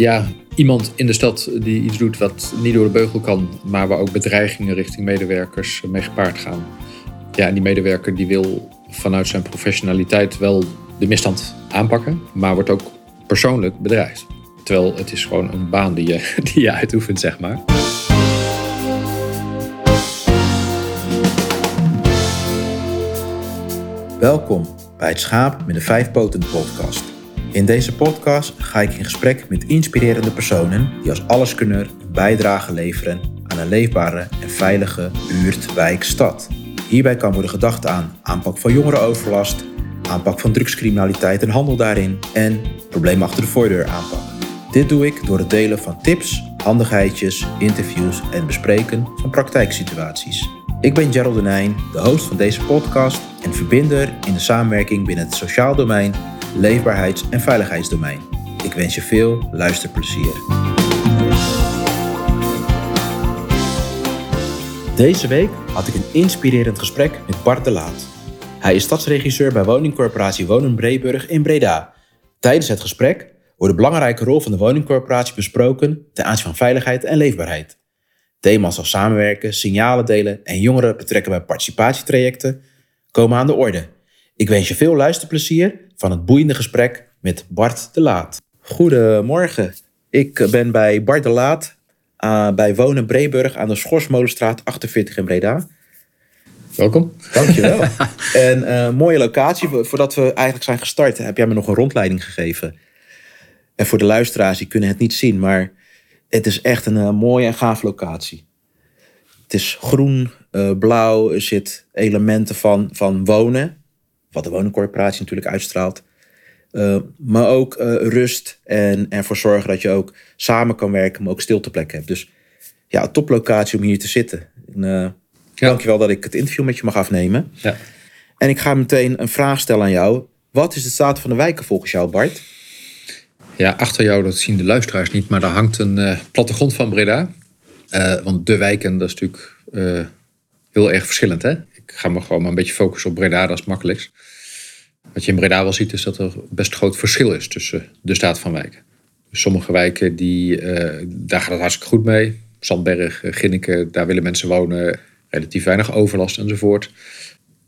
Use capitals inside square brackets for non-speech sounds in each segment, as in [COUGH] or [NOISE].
ja, iemand in de stad die iets doet wat niet door de beugel kan, maar waar ook bedreigingen richting medewerkers mee gepaard gaan. Ja, en die medewerker die wil vanuit zijn professionaliteit wel de misstand aanpakken, maar wordt ook persoonlijk bedreigd. Terwijl het is gewoon een baan die je, [LAUGHS] die je uitoefent, zeg maar. Welkom bij het Schaap met de Vijf Poten podcast. In deze podcast ga ik in gesprek met inspirerende personen die als alleskunner een bijdrage leveren aan een leefbare en veilige buurt, wijk, stad. Hierbij kan worden gedacht aan aanpak van jongerenoverlast, aanpak van drugscriminaliteit en handel daarin en problemen achter de voordeur aanpak. Dit doe ik door het delen van tips, handigheidjes, interviews en bespreken van praktijksituaties. Ik ben Gerald Denijn, de host van deze podcast en verbinder in de samenwerking binnen het sociaal domein, leefbaarheids- en veiligheidsdomein. Ik wens je veel luisterplezier. Deze week had ik een inspirerend gesprek met Bart de Laat. Hij is stadsregisseur bij woningcorporatie Wonen Breeburg in Breda. Tijdens het gesprek wordt de belangrijke rol van de woningcorporatie besproken ten aanzien van veiligheid en leefbaarheid. Thema's als samenwerken, signalen delen en jongeren betrekken bij participatietrajecten komen aan de orde. Ik wens je veel luisterplezier van het boeiende gesprek met Bart de Laat. Goedemorgen, ik ben bij Bart de Laat uh, bij Wonen Breeburg aan de Schorsmolenstraat 48 in Breda. Welkom. Dankjewel. [LAUGHS] en uh, mooie locatie. Voordat we eigenlijk zijn gestart, heb jij me nog een rondleiding gegeven. En voor de luisteraars, die kunnen het niet zien, maar het is echt een uh, mooie en gaaf locatie. Het is groen, uh, blauw, er zit elementen van, van wonen, wat de woningcorporatie natuurlijk uitstraalt. Uh, maar ook rust en ervoor zorgen dat je ook samen kan werken, maar ook stilteplekken hebt. Dus ja, een toplocatie om hier te zitten. En, ja. Dankjewel dat ik het interview met je mag afnemen. Ja. En ik ga meteen een vraag stellen aan jou. Wat is de staat van de wijken volgens jou, Bart? Ja, achter jou, dat zien de luisteraars niet, maar daar hangt een uh, plattegrond van Breda. Uh, want de wijken, dat is natuurlijk uh, heel erg verschillend. Hè? Ga me gewoon maar een beetje focussen op Breda, dat is makkelijkst. Wat je in Breda wel ziet, is dat er best groot verschil is tussen de staat van wijken. Dus sommige wijken, die, daar gaat het hartstikke goed mee. Zandberg, Ginneken, daar willen mensen wonen. Relatief weinig overlast enzovoort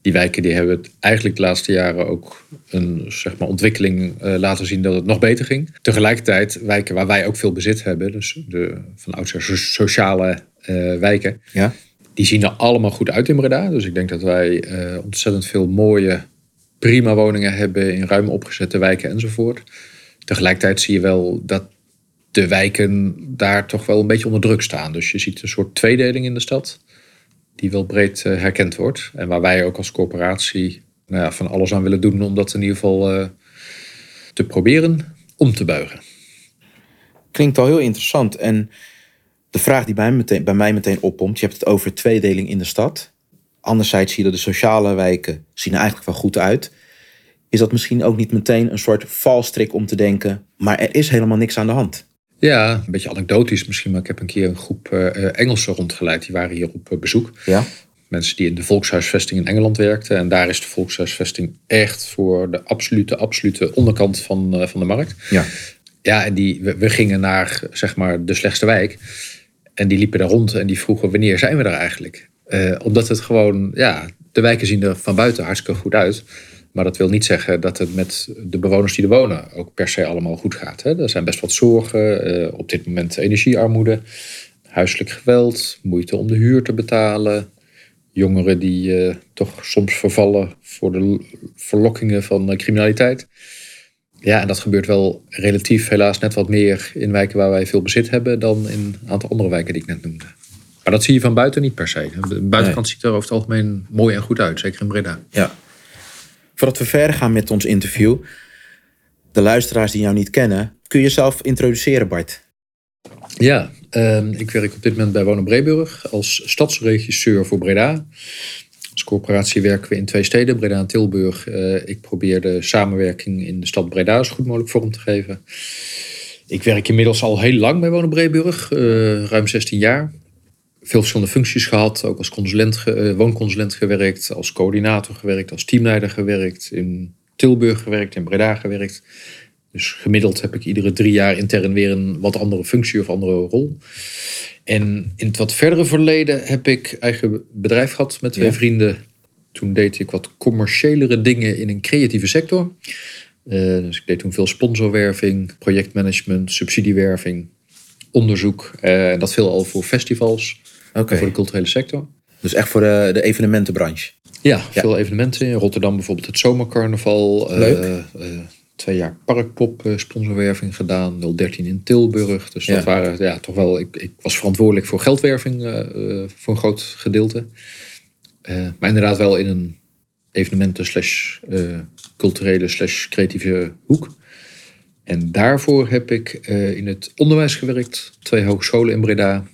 die wijken die hebben het eigenlijk de laatste jaren ook een zeg maar, ontwikkeling uh, laten zien dat het nog beter ging. Tegelijkertijd wijken waar wij ook veel bezit hebben, dus de van oudsher sociale wijken, ja. Die zien er allemaal goed uit in Breda. Dus ik denk dat wij uh, ontzettend veel mooie, prima woningen hebben in ruim opgezette wijken enzovoort. Tegelijkertijd zie je wel dat de wijken daar toch wel een beetje onder druk staan. Dus je ziet een soort tweedeling in de stad die wel breed uh, herkend wordt. En waar wij ook als corporatie nou ja, van alles aan willen doen om dat in ieder geval uh, te proberen om te buigen. Klinkt al heel interessant. En de vraag die bij, meteen, bij mij meteen opkomt, je hebt het over tweedeling in de stad. Anderzijds zie je dat de sociale wijken zien er eigenlijk wel goed uit. Is dat misschien ook niet meteen een soort valstrik om te denken, maar er is helemaal niks aan de hand? Ja, een beetje anekdotisch misschien, maar ik heb een keer een groep uh, Engelsen rondgeleid. Die waren hier op uh, bezoek. Ja. Mensen die in de volkshuisvesting in Engeland werkten. En daar is de volkshuisvesting echt voor de absolute, absolute onderkant van, uh, van de markt. Ja. Ja, en die, we, we, gingen naar zeg maar de slechtste wijk. En die liepen daar rond en die vroegen wanneer zijn we daar eigenlijk? omdat het gewoon, ja, de wijken zien er van buiten hartstikke goed uit. Maar dat wil niet zeggen dat het met de bewoners die er wonen ook per se allemaal goed gaat. Hè. Er zijn best wat zorgen. Uh, op dit moment energiearmoede, huiselijk geweld, moeite om de huur te betalen. Jongeren die uh, toch soms vervallen voor de verlokkingen van criminaliteit. Ja, en dat gebeurt wel relatief helaas net wat meer in wijken waar wij veel bezit hebben dan in een aantal andere wijken die ik net noemde. Maar dat zie je van buiten niet per se. De buitenkant ziet er over het algemeen mooi en goed uit, zeker in Breda. Ja, Voordat we verder gaan met ons interview, de luisteraars die jou niet kennen, kun je jezelf introduceren, Bart? Ja, uh, ik werk op dit moment bij Wonen Breeburg als stadsregisseur voor Breda. Als corporatie werken we in twee steden, Breda en Tilburg. Uh, ik probeer de samenwerking in de stad Breda zo goed mogelijk vorm te geven. Ik werk inmiddels al heel lang bij Wonen Breeburg, uh, ruim 16 jaar veel verschillende functies gehad. Ook als consulent, uh, woonconsulent gewerkt, als coördinator gewerkt, als teamleider gewerkt. In Tilburg gewerkt, in Breda gewerkt. Dus gemiddeld heb ik iedere drie jaar intern weer een wat andere functie of andere rol. En in het wat verdere verleden heb ik eigen bedrijf gehad met twee Ja. vrienden. Toen deed ik wat commerciëlere dingen in een creatieve sector. Eh, dus ik deed toen veel sponsorwerving, projectmanagement, subsidiewerving, onderzoek. Eh, En dat veel al voor festivals, voor de culturele sector. Dus echt voor de, de evenementenbranche. Ja, veel evenementen. In Rotterdam bijvoorbeeld het zomercarnaval. eh, Leuk. Twee jaar parkpop eh, sponsorwerving gedaan. 013 in Tilburg. Dus dat Ja. waren ja, toch wel... Ik, ik was verantwoordelijk voor geldwerving eh, eh, voor een groot gedeelte. Maar inderdaad wel in een evenementen slash culturele slash creatieve hoek. En daarvoor heb ik in het onderwijs gewerkt. Twee hogescholen in Breda.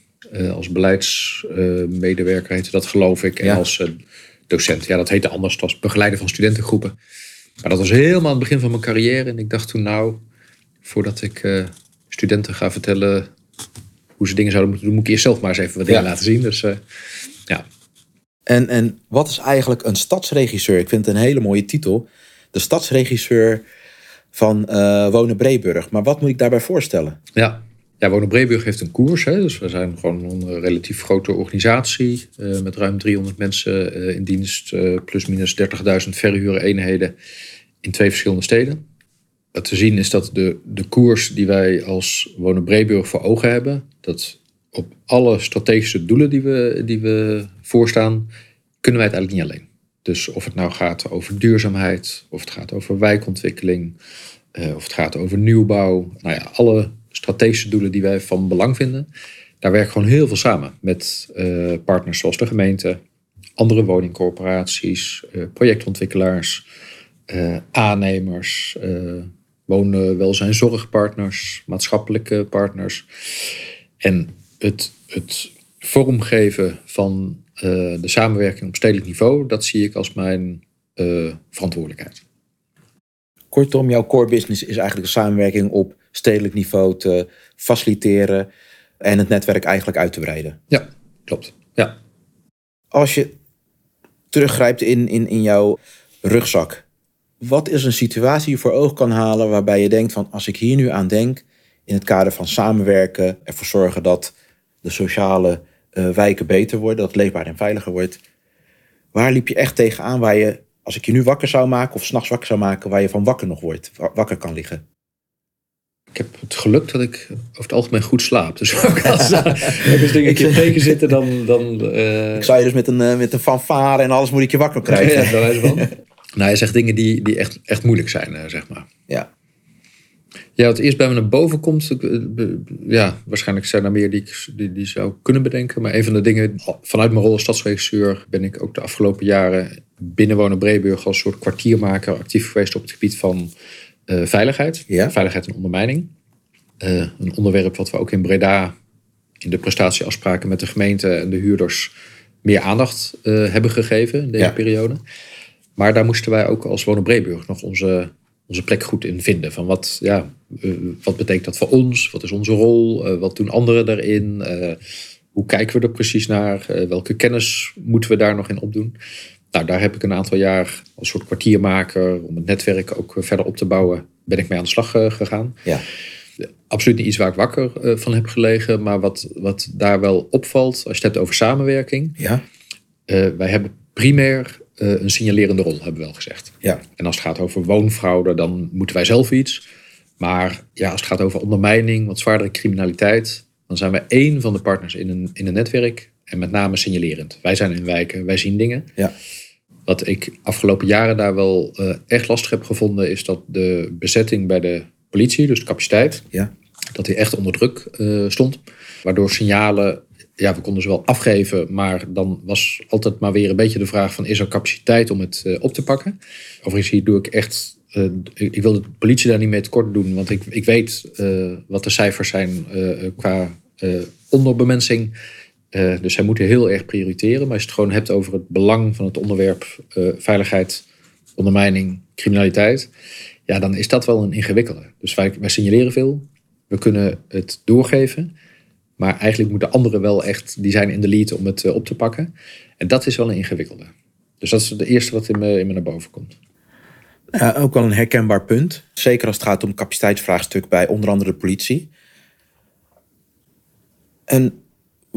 als beleidsmedewerker heette dat geloof ik. En Ja. als docent. Ja, dat heette anders. Was begeleider van studentengroepen. Maar dat was helemaal aan het begin van mijn carrière. En ik dacht toen nou, voordat ik eh, studenten ga vertellen hoe ze dingen zouden moeten doen, moet ik eerst zelf maar eens even wat dingen Ja. laten zien. Dus eh, ja, En, en wat is eigenlijk een stadsregisseur? Ik vind het een hele mooie titel. De stadsregisseur van eh, Wonen Breeburg. Maar wat moet ik daarbij voorstellen? Ja, ja Wonen Breeburg heeft een koers. Hè? Dus we zijn gewoon een relatief grote organisatie. eh, met ruim 300 mensen eh, in dienst. eh, plus minus 30.000 verhuren eenheden in twee verschillende steden. Wat te zien is dat de, de koers die wij als Wonen Breeburg voor ogen hebben... dat op alle strategische doelen die we, die we voorstaan... kunnen wij het eigenlijk niet alleen. Dus of het nou gaat over duurzaamheid... of het gaat over wijkontwikkeling... of het gaat over nieuwbouw... nou ja, alle strategische doelen die wij van belang vinden... daar werken gewoon heel veel samen met eh, partners zoals de gemeente... andere woningcorporaties, eh, projectontwikkelaars... eh, aannemers, eh woonwelzijn zorgpartners, maatschappelijke partners. En het, het vormgeven van de samenwerking op stedelijk niveau, dat zie ik als mijn verantwoordelijkheid. Kortom, jouw core business is eigenlijk de samenwerking op stedelijk niveau te faciliteren en het netwerk eigenlijk uit te breiden. Ja, klopt. Ja. Als je teruggrijpt in, in, in jouw rugzak, wat is een situatie die je voor ogen kan halen waarbij je denkt van als ik hier nu aan denk in het kader van samenwerken, ervoor zorgen dat de sociale eh, wijken beter worden, dat het leefbaar en veiliger wordt. Waar liep je echt tegenaan waar je, als ik je nu wakker zou maken of s'nachts wakker zou maken, waar je van wakker nog wordt, wa- wakker kan liggen? Ik heb het geluk dat ik over het algemeen goed slaap. Dus ook [LAUGHS] als, als dingen een keer tegen zitten, dan... dan eh, Ik zou je dus met een, eh, met een fanfare en alles moet ik je wakker krijgen. Ja, [LAUGHS] nou, je zegt dingen die, die echt, echt moeilijk zijn, eh, zeg maar. Ja. Ja, wat eerst bij me naar boven komt, ik, ja, waarschijnlijk zijn er meer die ik die, die zou kunnen bedenken. Maar een van de dingen, vanuit mijn rol als stadsregisseur, ben ik ook de afgelopen jaren binnen Wonen Breeburg als soort kwartiermaker actief geweest op het gebied van eh, veiligheid. Ja. Veiligheid en ondermijning. Eh, een onderwerp wat we ook in Breda in de prestatieafspraken met de gemeente en de huurders meer aandacht eh, hebben gegeven in deze Ja. periode. Maar daar moesten wij ook als Wonen Breeburg nog onze, onze plek goed in vinden. Van wat, ja, wat betekent dat voor ons? Wat is onze rol? Wat doen anderen daarin? Hoe kijken we er precies naar? Welke kennis moeten we daar nog in opdoen? Nou, daar heb ik een aantal jaar als soort kwartiermaker om het netwerk ook verder op te bouwen, ben ik mee aan de slag eh, gegaan. Ja. Absoluut niet iets waar ik wakker eh, van heb gelegen, maar wat, wat daar wel opvalt, als je het hebt over samenwerking. Ja. eh, wij hebben primair een signalerende rol, hebben we wel gezegd. Ja. En als het gaat over woonfraude, dan moeten wij zelf iets. Maar ja, als het gaat over ondermijning, wat zwaardere criminaliteit, dan zijn wij één van de partners in een, in een netwerk. En met name signalerend. Wij zijn in wijken, wij zien dingen. Ja. Wat ik afgelopen jaren daar wel eh, echt lastig heb gevonden, is dat de bezetting bij de politie, dus de capaciteit, Ja. dat die echt onder druk eh, stond. Waardoor signalen, ja, we konden ze wel afgeven, maar dan was altijd maar weer een beetje de vraag van, is er capaciteit om het eh, op te pakken? Overigens hier doe ik echt, ik, ik wil de politie daar niet mee tekort doen, want ik, ik weet wat de cijfers zijn qua onderbemensing. Eh, dus zij moeten heel erg prioriteren. Maar als je het gewoon hebt over het belang van het onderwerp eh, veiligheid, ondermijning, criminaliteit. Ja, dan is dat wel een ingewikkelde. Dus wij, wij signaleren veel. We kunnen het doorgeven. Maar eigenlijk moeten anderen wel echt, die zijn in de lead om het eh, op te pakken. En dat is wel een ingewikkelde. Dus dat is het eerste wat in me, in me naar boven komt. Ook wel een herkenbaar punt. Zeker als het gaat om capaciteitsvraagstuk bij onder andere de politie. En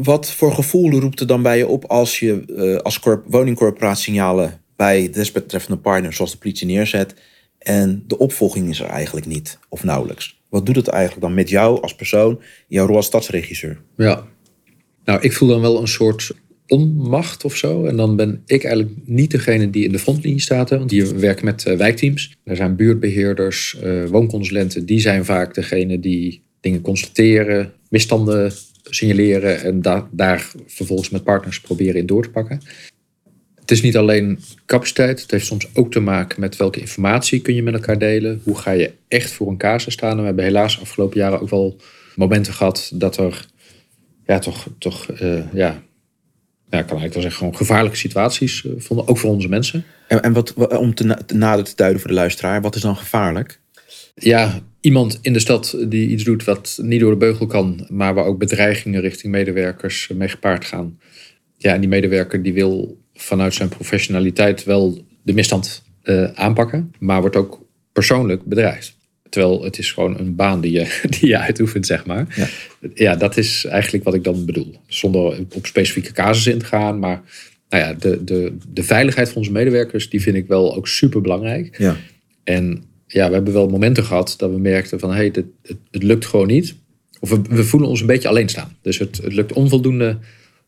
wat voor gevoel roept er dan bij je op als je uh, als woningcorporatie signalen bij desbetreffende partners zoals de politie neerzet en de opvolging is er eigenlijk niet of nauwelijks? Wat doet het eigenlijk dan met jou als persoon, jouw rol als stadsregisseur? Ja, nou ik voel dan wel een soort onmacht of zo. En dan ben ik eigenlijk niet degene die in de frontlinie staat. Want die werkt met uh, wijkteams. Er zijn buurtbeheerders, uh, woonconsulenten. Die zijn vaak degene die dingen constateren, misstanden signaleren en da daar vervolgens met partners proberen in door te pakken. Het is niet alleen capaciteit, het heeft soms ook te maken met welke informatie kun je met elkaar delen. Hoe ga je echt voor een casus staan? En we hebben helaas afgelopen jaren ook wel momenten gehad dat er ja, toch, toch uh, ja, ja, kan eigenlijk wel zeggen, gewoon gevaarlijke situaties uh, vonden, ook voor onze mensen. En, en wat, om te, te nader te duiden voor de luisteraar, wat is dan gevaarlijk? Ja, iemand in de stad die iets doet wat niet door de beugel kan, maar waar ook bedreigingen richting medewerkers mee gepaard gaan. Ja, en die medewerker die wil vanuit zijn professionaliteit wel de misstand uh, aanpakken, maar wordt ook persoonlijk bedreigd. Terwijl het is gewoon een baan die je, [LAUGHS] die je uitoefent, zeg maar. Ja. ja, dat is eigenlijk wat ik dan bedoel. Zonder op specifieke casussen in te gaan, maar nou ja, de, de, de veiligheid van onze medewerkers, die vind ik wel ook super belangrijk. Ja. En ja, we hebben wel momenten gehad dat we merkten van hé, hey, het, het, lukt gewoon niet. Of we, we, voelen ons een beetje alleen staan. Dus het, het lukt onvoldoende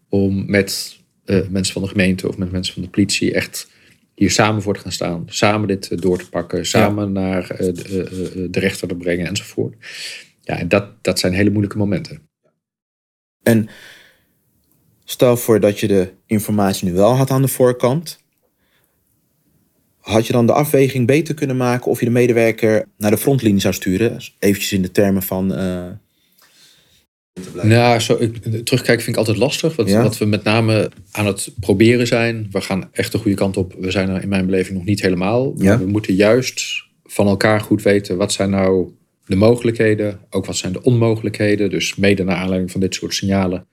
om met uh, mensen van de gemeente of met mensen van de politie echt hier samen voor te gaan staan. Samen dit eh, door te pakken. Samen naar uh, de, de, rechter te brengen enzovoort. Ja, en dat, dat zijn hele moeilijke momenten. En stel voor dat je de informatie nu wel had aan de voorkant. Had je dan de afweging beter kunnen maken of je de medewerker naar de frontlinie zou sturen? Eventjes in de termen van. Uh... Nou, zo, terugkijken vind ik altijd lastig. Wat, wat, we met name aan het proberen zijn. We gaan echt de goede kant op. We zijn er in mijn beleving nog niet helemaal. Ja. We moeten juist van elkaar goed weten. Wat zijn nou de mogelijkheden? Ook wat zijn de onmogelijkheden? Dus mede naar aanleiding van dit soort signalen.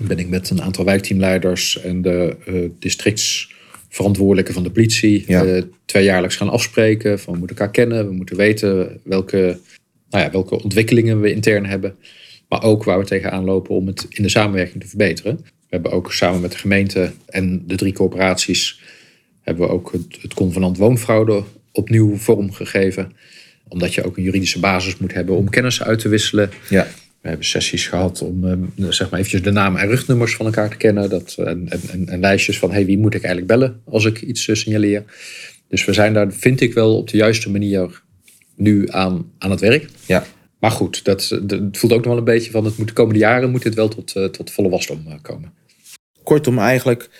Ben ik met een aantal wijkteamleiders en de uh, districts verantwoordelijke van de politie ja. uh, tweejaarlijks gaan afspreken. Van we moeten elkaar kennen, we moeten weten welke, nou ja, welke ontwikkelingen we intern hebben. Maar ook waar we tegenaan lopen om het in de samenwerking te verbeteren. We hebben ook samen met de gemeente en de drie corporaties hebben we ook het, het convenant woonfraude opnieuw vormgegeven. Omdat je ook een juridische basis moet hebben om kennis uit te wisselen. Ja. We hebben sessies gehad om uh, zeg maar eventjes de namen en rugnummers van elkaar te kennen. Dat, en, en, en lijstjes van hey, wie moet ik eigenlijk bellen als ik iets uh, signaleer. Dus we zijn daar, vind ik wel, op de juiste manier nu aan, aan het werk. Ja. Maar goed, dat, dat voelt ook nog wel een beetje van het moet de komende jaren moet dit wel tot, uh, tot volle wasdom komen. Kortom, eigenlijk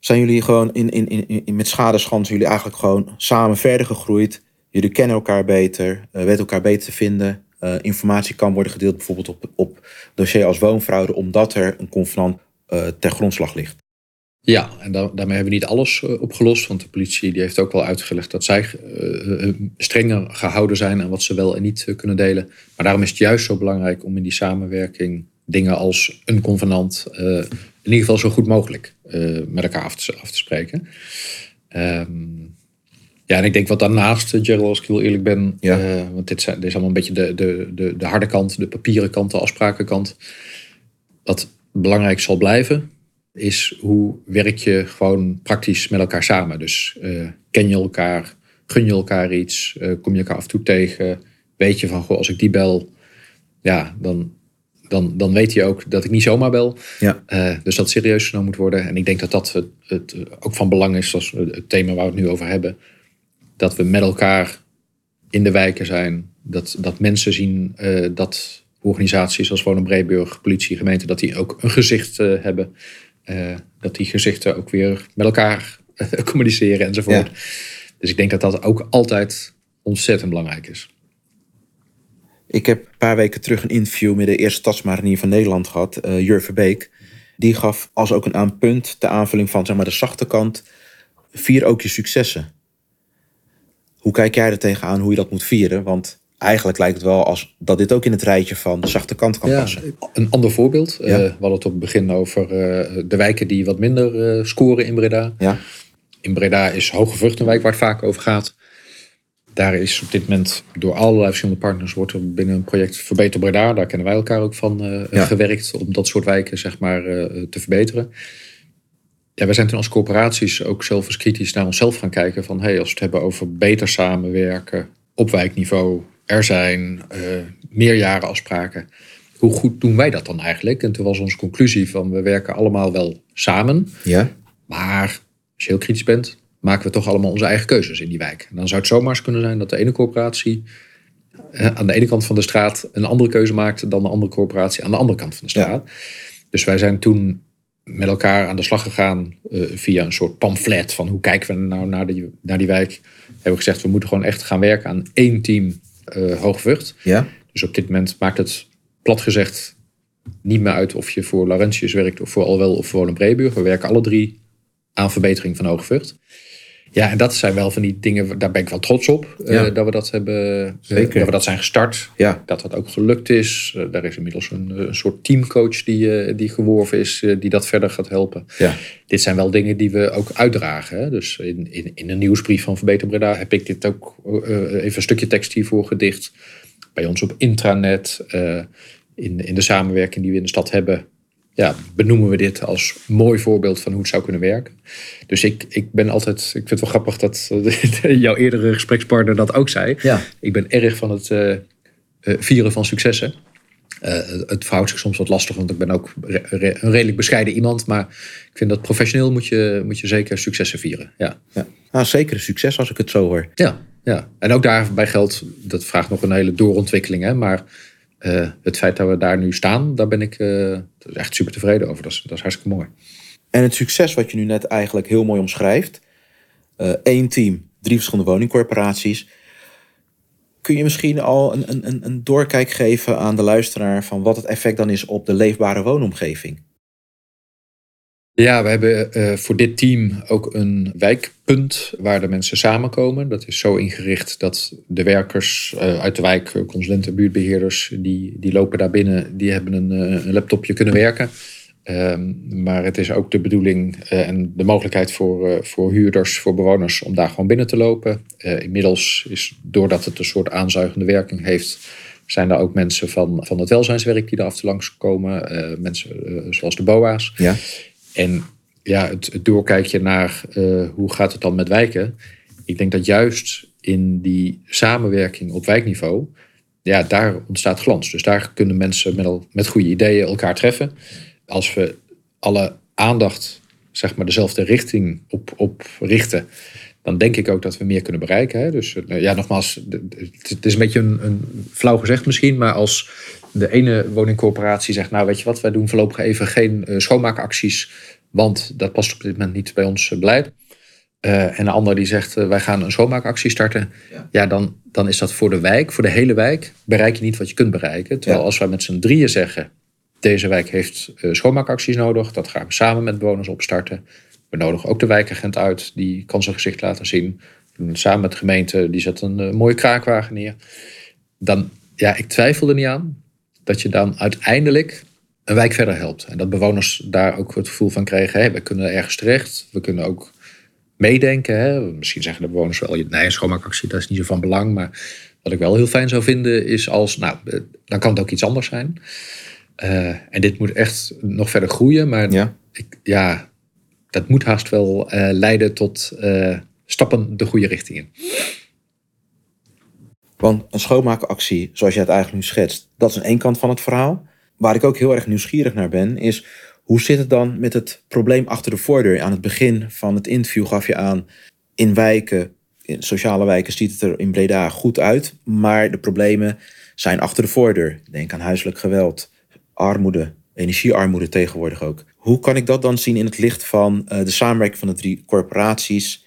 zijn jullie gewoon in, in, in, in, met schadeschans jullie eigenlijk gewoon samen verder gegroeid. Jullie kennen elkaar beter, weten elkaar beter te vinden. Uh, informatie kan worden gedeeld bijvoorbeeld op, op dossier als woonfraude, omdat er een convenant uh, ter grondslag ligt. Ja, en da daarmee hebben we niet alles uh, opgelost. Want de politie die heeft ook wel uitgelegd dat zij strenger gehouden zijn aan wat ze wel en niet kunnen delen. Maar daarom is het juist zo belangrijk om in die samenwerking dingen als een convenant in ieder geval zo goed mogelijk met elkaar af te, af te spreken. Um, ja, en ik denk wat daarnaast, eh, Gerald, als ik heel eerlijk ben, ja. Uh, want dit, zijn, dit is allemaal een beetje de, de, de, de harde kant, de papieren kant, de afsprakenkant. Wat belangrijk zal blijven, is hoe werk je gewoon praktisch met elkaar samen. Dus uh, ken je elkaar, gun je elkaar iets, uh, kom je elkaar af en toe tegen, weet je van, goh, als ik die bel, ja, dan, dan, dan weet je ook dat ik niet zomaar bel. Ja. dus dat serieus genomen moet worden. En ik denk dat dat het, het ook van belang is, zoals het thema waar we het nu over hebben dat we met elkaar in de wijken zijn. Dat, dat mensen zien uh, dat organisaties als Wonen Breeburg, politie, gemeente, dat die ook een gezicht uh, hebben. Uh, dat die gezichten ook weer met elkaar [LAUGHS] communiceren enzovoort. Dus ik denk dat dat ook altijd ontzettend belangrijk is. Ik heb een paar weken terug een interview met de eerste stadsmarinier van Nederland gehad, uh, Jur Verbeek. Die gaf als ook een aanpunt de aanvulling van zeg maar, de zachte kant. Vier ook je successen. Hoe kijk jij er tegenaan hoe je dat moet vieren? Want eigenlijk lijkt het wel als dat dit ook in het rijtje van de zachte kant kan passen. Een ander voorbeeld. Eh, we hadden het op het begin over uh, de wijken die wat minder uh, scoren in Breda. Ja. In Breda is Hoge Vruchtenwijk waar het vaak over gaat. daar is op dit moment door allerlei verschillende partners wordt er binnen een project Verbeter Breda, daar kennen wij elkaar ook van, Ja. gewerkt om dat soort wijken zeg maar, eh, te verbeteren. Ja, wij zijn toen als corporaties ook zelf eens kritisch naar onszelf gaan kijken van hey, als we het hebben over beter samenwerken op wijkniveau, er zijn eh meerjarenafspraken. Hoe goed doen wij dat dan eigenlijk? En toen was onze conclusie van we werken allemaal wel samen, Ja, maar als je heel kritisch bent, maken we toch allemaal onze eigen keuzes in die wijk. En dan zou het zomaar eens kunnen zijn dat de ene corporatie eh, aan de ene kant van de straat een andere keuze maakt dan de andere corporatie aan de andere kant van de straat. Dus wij zijn toen met elkaar aan de slag gegaan eh, via een soort pamflet van hoe kijken we nou naar die, naar die wijk. Hebben we gezegd we moeten gewoon echt gaan werken aan één team Hoogvucht. ja, Dus op dit moment maakt het plat gezegd niet meer uit of je voor Laurentius werkt of voor Alwel of voor Wolenbreeburg. We werken alle drie aan verbetering van Hoogvucht. Ja, en dat zijn wel van die dingen, daar ben ik wel trots op. eh, dat we dat hebben, eh, dat we dat zijn gestart. ja, Dat dat ook gelukt is. Eh, daar is inmiddels een, een soort teamcoach die, die geworven is, die dat verder gaat helpen. ja. Dit zijn wel dingen die we ook uitdragen. Hè? Dus in, in, in een nieuwsbrief van Verbeter Breda heb ik dit ook even een stukje tekst hiervoor gedicht. Bij ons op intranet, in, in de samenwerking die we in de stad hebben, ja, benoemen we dit als mooi voorbeeld van hoe het zou kunnen werken. Dus ik, ik ben altijd, ik vind het wel grappig dat eh, [LAUGHS] jouw eerdere gesprekspartner dat ook zei. Ja. Ik ben erg van het eh, eh, vieren van successen. Het verhoudt zich soms wat lastig, want ik ben ook re- re- een redelijk bescheiden iemand. Maar ik vind dat professioneel moet je, moet je zeker successen vieren. Ja. ja. Nou, zeker een succes als ik het zo hoor. Ja, ja. En ook daarbij geldt, dat vraagt nog een hele doorontwikkeling. Hè? Maar eh, het feit dat we daar nu staan, daar ben ik eh, echt super tevreden over. Dat is, dat is hartstikke mooi. En het succes wat je nu net eigenlijk heel mooi omschrijft. eh één team, drie verschillende woningcorporaties. Kun je misschien al een, een- een, een doorkijk geven aan de luisteraar van wat het effect dan is op de leefbare woonomgeving? Ja, we hebben eh, voor dit team ook een wijkpunt waar de mensen samenkomen. Dat is zo ingericht dat de werkers eh, uit de wijk, eh, consulenten, buurtbeheerders, die, die lopen daar binnen, die hebben een, een laptopje kunnen werken. Ehm, maar het is ook de bedoeling en de mogelijkheid voor, voor huurders, voor bewoners om daar gewoon binnen te lopen. Inmiddels is, doordat het een soort aanzuigende werking heeft, zijn er ook mensen van, van het welzijnswerk die er af en toe langskomen. Eh, mensen zoals de BOA's. Ja, En ja, het, het doorkijkje naar eh, hoe gaat het dan met wijken. Ik denk dat juist in die samenwerking op wijkniveau, ja, daar ontstaat glans. Dus daar kunnen mensen met, met goede ideeën elkaar treffen. Als we alle aandacht, zeg maar, dezelfde richting op, op richten, dan denk ik ook dat we meer kunnen bereiken. Hè? Dus eh, ja, nogmaals, het is een beetje een, een flauw gezegd misschien, maar als de ene woningcorporatie zegt, nou weet je wat, wij doen voorlopig even geen eh, schoonmaakacties, want dat past op dit moment niet bij ons eh, beleid. Eh, en de ander die zegt, wij gaan een schoonmaakactie starten. Ja. Ja, dan, dan is dat voor de wijk, voor de hele wijk, bereik je niet wat je kunt bereiken. Terwijl Ja. als wij met z'n drieën zeggen, deze wijk heeft schoonmaakacties nodig, dat gaan we samen met bewoners opstarten. We nodigen ook de wijkagent uit, die kan zijn gezicht laten zien. Samen met de gemeente, die zet een mooie kraakwagen neer. Dan, ja, ik twijfel er niet aan dat je dan uiteindelijk een wijk verder helpt. En dat bewoners daar ook het gevoel van kregen, hé, we kunnen ergens terecht. We kunnen ook meedenken. Hè. Misschien zeggen de bewoners wel, nee, een schoonmaakactie, dat is niet zo van belang. Maar wat ik wel heel fijn zou vinden is als, nou, eh, dan kan het ook iets anders zijn. Eh, en dit moet echt nog verder groeien. Maar ja. ik, ja, dat moet haast wel eh, leiden tot stappen de goede richting in. Want een schoonmaakactie, zoals jij het eigenlijk nu schetst, dat is een één kant van het verhaal. Waar ik ook heel erg nieuwsgierig naar ben, is hoe zit het dan met het probleem achter de voordeur? Aan het begin van het interview gaf je aan, in wijken, in sociale wijken ziet het er in Breda goed uit, maar de problemen zijn achter de voordeur. Denk aan huiselijk geweld, armoede, energiearmoede tegenwoordig ook. Hoe kan ik dat dan zien in het licht van eh, de samenwerking van de drie corporaties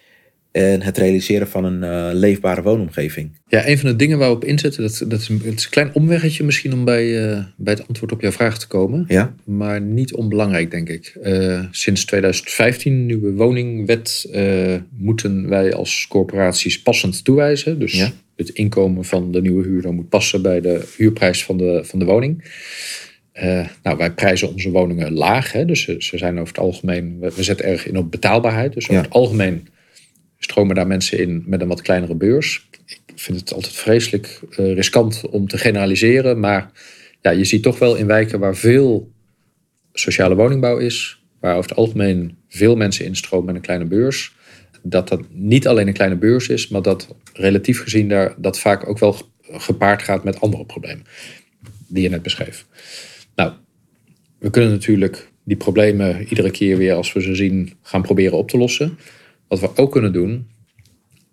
en het realiseren van een eh, leefbare woonomgeving? Ja, een van de dingen waar we op inzetten, dat, dat is, een, het is een klein omweggetje misschien om bij, eh, bij het antwoord op jouw vraag te komen. Ja, Maar niet onbelangrijk, denk ik. Eh, sinds 2015, nieuwe woningwet, moeten wij als corporaties passend toewijzen. Dus Ja. het inkomen van de nieuwe huurder moet passen bij de huurprijs van de, van de woning. Nou, wij prijzen onze woningen laag. Hè? Dus ze, ze zijn over het algemeen, we, we zetten erg in op betaalbaarheid. Dus over Ja. het algemeen stromen daar mensen in met een wat kleinere beurs. Ik, vind het altijd vreselijk uh, riskant om te generaliseren. Maar ja, je ziet toch wel in wijken waar veel sociale woningbouw is, waar over het algemeen veel mensen instromen met een kleine beurs, dat dat niet alleen een kleine beurs is, maar dat relatief gezien daar dat vaak ook wel gepaard gaat met andere problemen die je net beschreef. Nou, we kunnen natuurlijk die problemen iedere keer weer als we ze zien gaan proberen op te lossen. Wat we ook kunnen doen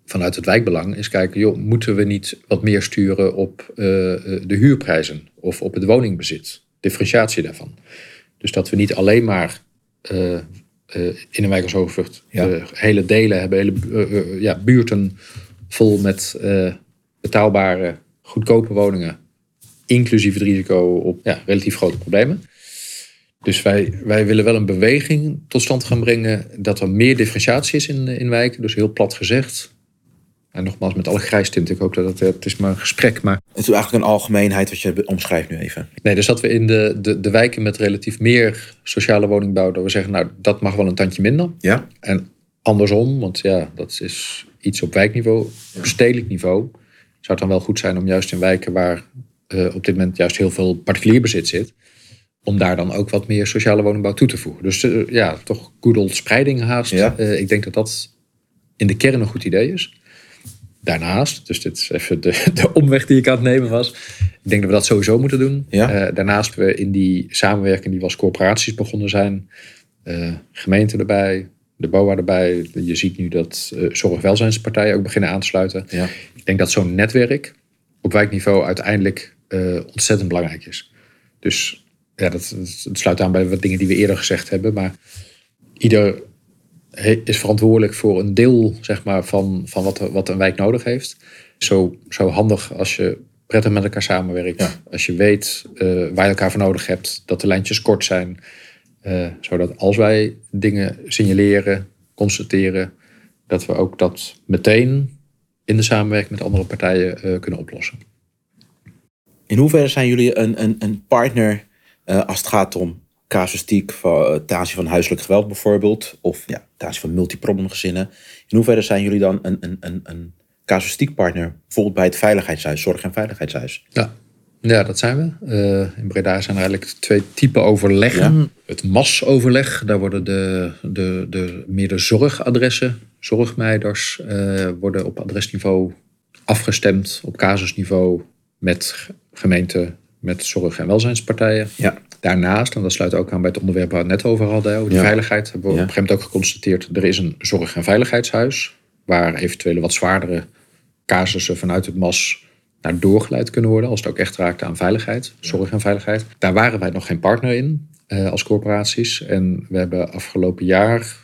vanuit het wijkbelang is kijken, joh, moeten we niet wat meer sturen op uh, de huurprijzen of op het woningbezit, differentiatie daarvan. Dus dat we niet alleen maar uh, in een wijk als Overvlucht hele delen hebben, hele ja, buurten vol met betaalbare, goedkope woningen, inclusief het risico op ja, relatief grote problemen. Dus wij, wij willen wel een beweging tot stand gaan brengen dat er meer differentiatie is in, in wijken. Dus heel plat gezegd. En nogmaals, met alle grijstint. Ik hoop dat het, het is maar een gesprek. Maar... Het is eigenlijk een algemeenheid wat je omschrijft nu even. Nee, dus dat we in de, de, de wijken met relatief meer sociale woningbouw, dat we zeggen, nou, dat mag wel een tandje minder. Ja. En andersom, want ja, dat is iets op wijkniveau. Op stedelijk niveau zou het dan wel goed zijn om juist in wijken waar uh, op dit moment juist heel veel particulier bezit zit om daar dan ook wat meer sociale woningbouw toe te voegen. Dus uh, ja, toch good old spreiding haast. Ja. Uh, ik denk dat dat in de kern een goed idee is. Daarnaast, dus dit is even de, [LAUGHS] de omweg die ik aan het nemen was. Ik denk dat we dat sowieso moeten doen. Ja. Uh, daarnaast we in die samenwerking die we als corporaties begonnen zijn. gemeenten erbij, de BOA erbij. Je ziet nu dat zorgwelzijnspartijen ook beginnen aan te sluiten. Ja. Ik denk dat zo'n netwerk op wijkniveau uiteindelijk ontzettend belangrijk is. Dus ja, dat, dat, sluit aan bij wat dingen die we eerder gezegd hebben. Maar ieder is verantwoordelijk voor een deel zeg maar, van, van wat, wat een wijk nodig heeft. Zo, zo handig als je prettig met elkaar samenwerkt. Ja. Als je weet uh, waar je elkaar voor nodig hebt. Dat de lijntjes kort zijn. Uh, zodat als wij dingen signaleren, constateren, dat we ook dat meteen in de samenwerking met andere partijen uh, kunnen oplossen. In hoeverre zijn jullie een, een, een partner uh, als het gaat om casuïstiek van, ten aanzien van huiselijk geweld bijvoorbeeld, of ja, ten aanzien van multiproblemgezinnen. In hoeverre zijn jullie dan een, een, een, een casuïstiek partner, bijvoorbeeld bij het Veiligheidshuis, Zorg- en Veiligheidshuis? Ja. Ja, dat zijn we. Uh, in Breda zijn er eigenlijk twee typen overleggen. Ja. Het MAS-overleg, daar worden de, de, de, meer de zorgadressen, zorgmeiders, uh, worden op adresniveau afgestemd, op casusniveau met gemeenten, met zorg- en welzijnspartijen. Ja. Daarnaast, en dat sluit ook aan bij het onderwerp waar we het net over hadden, over die Ja. veiligheid, hebben we Ja. op een gegeven moment ook geconstateerd, er is een zorg- en veiligheidshuis, waar eventuele wat zwaardere casussen vanuit het MAS naar doorgeleid kunnen worden, als het ook echt raakt aan veiligheid, zorg en veiligheid. Daar waren wij nog geen partner in eh, als corporaties. En we hebben afgelopen jaar,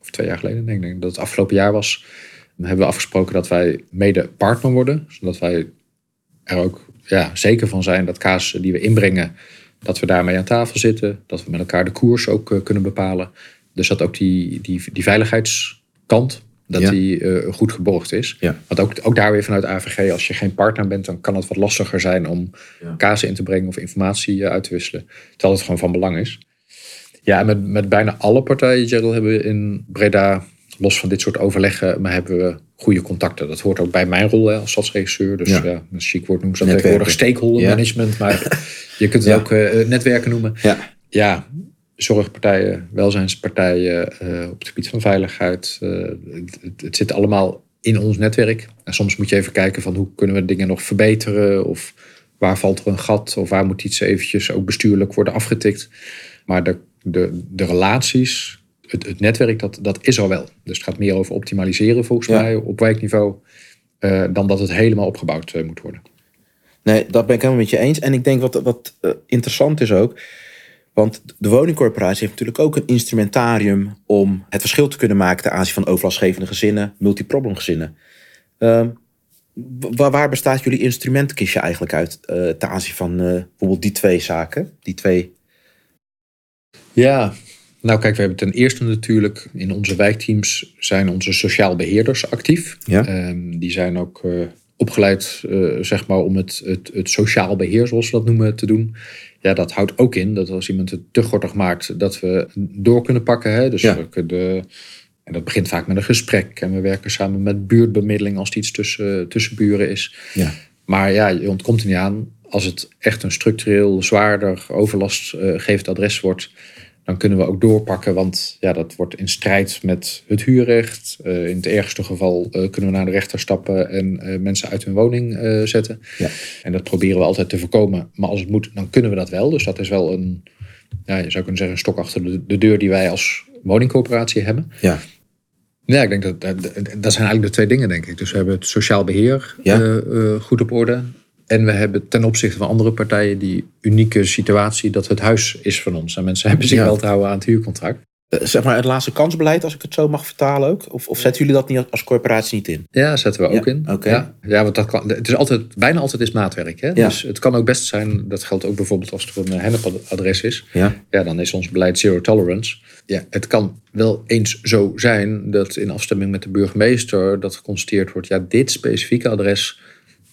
of twee jaar geleden, denk ik dat het afgelopen jaar was, hebben we afgesproken dat wij mede partner worden, zodat wij er ook ja, zeker van zijn dat casussen die we inbrengen, dat we daarmee aan tafel zitten, dat we met elkaar de koers ook eh, kunnen bepalen. Dus dat ook die, die, die veiligheidskant, dat Ja. die eh, goed geborgd is. Ja. Want ook, ook daar weer vanuit AVG, als je geen partner bent, dan kan het wat lastiger zijn om Ja. kazen in te brengen of informatie eh, uit te wisselen. Terwijl het gewoon van belang is. Ja, en met, met bijna alle partijen, Gerald, hebben we in Breda, los van dit soort overleggen, maar hebben we goede contacten. Dat hoort ook bij mijn rol hè, als stadsregisseur. Dus Ja. ja, een chic woord noemen ze dat tegenwoordig stakeholder Ja. management. Maar [LAUGHS] je kunt het Ja. ook eh, netwerken noemen. Ja. Ja, zorgpartijen, welzijnspartijen, eh, op het gebied van veiligheid. eh, het, het- het zit allemaal in ons netwerk. En soms moet je even kijken van hoe kunnen we dingen nog verbeteren. Of waar valt er een gat. Of waar moet iets eventjes ook bestuurlijk worden afgetikt. Maar de, de, de relaties, het, het netwerk, dat, dat is er wel. Dus het gaat meer over optimaliseren volgens Ja. mij op wijkniveau. eh, dan dat het helemaal opgebouwd eh, moet worden. Nee, dat ben ik helemaal met je eens. En ik denk wat, wat eh, interessant is ook. Want de woningcorporatie heeft natuurlijk ook een instrumentarium om het verschil te kunnen maken ten aanzien van overlastgevende gezinnen, multiproblemgezinnen. Ehm, wa- waar bestaat jullie instrumentenkistje eigenlijk uit ten aanzien van bijvoorbeeld die twee zaken? Die twee. Ja, nou kijk, we hebben ten eerste natuurlijk in onze wijkteams zijn onze sociaal beheerders actief. Ja. Ehm, die zijn ook eh, opgeleid eh, zeg maar, om het, het, het sociaal beheer, zoals we dat noemen, te doen. Ja, dat houdt ook in dat als iemand het te gortig maakt, dat we door kunnen pakken. Hè? Dus Ja. we kunnen En dat begint vaak met een gesprek. En we werken samen met buurtbemiddeling als het iets tussen, tussen buren is. Ja. Maar ja, je ontkomt er niet aan. Als het echt een structureel zwaarder overlastgevend adres wordt, dan kunnen we ook doorpakken. Want ja, dat wordt in strijd met het huurrecht. Uh, in het ergste geval uh, kunnen we naar de rechter stappen en uh, mensen uit hun woning zetten. Ja. En dat proberen we altijd te voorkomen. Maar als het moet, dan kunnen we dat wel. Dus dat is wel een, ja, je zou kunnen zeggen, een stok achter de, de deur die wij als woningcoöperatie hebben. Ja. Ja, ik denk dat, dat zijn eigenlijk de twee dingen, denk ik. Dus we hebben het sociaal beheer Ja. goed op orde. En we hebben ten opzichte van andere partijen die unieke situatie dat het huis is van ons. En mensen hebben zich Ja. wel te houden aan het huurcontract. Eh, zeg maar het laatste kansbeleid, als ik het zo mag vertalen ook? Of, of zetten jullie dat niet als corporatie niet in? Ja, zetten we ook Ja, in. Ja, ja, want dat kan, het is altijd, bijna altijd is maatwerk. Hè? Ja. Dus het kan ook best zijn, dat geldt ook bijvoorbeeld als er een hennepadres is. Ja. Ja, dan is ons beleid zero tolerance. Ja, het kan wel eens zo zijn dat in afstemming met de burgemeester dat geconstateerd wordt, ja, dit specifieke adres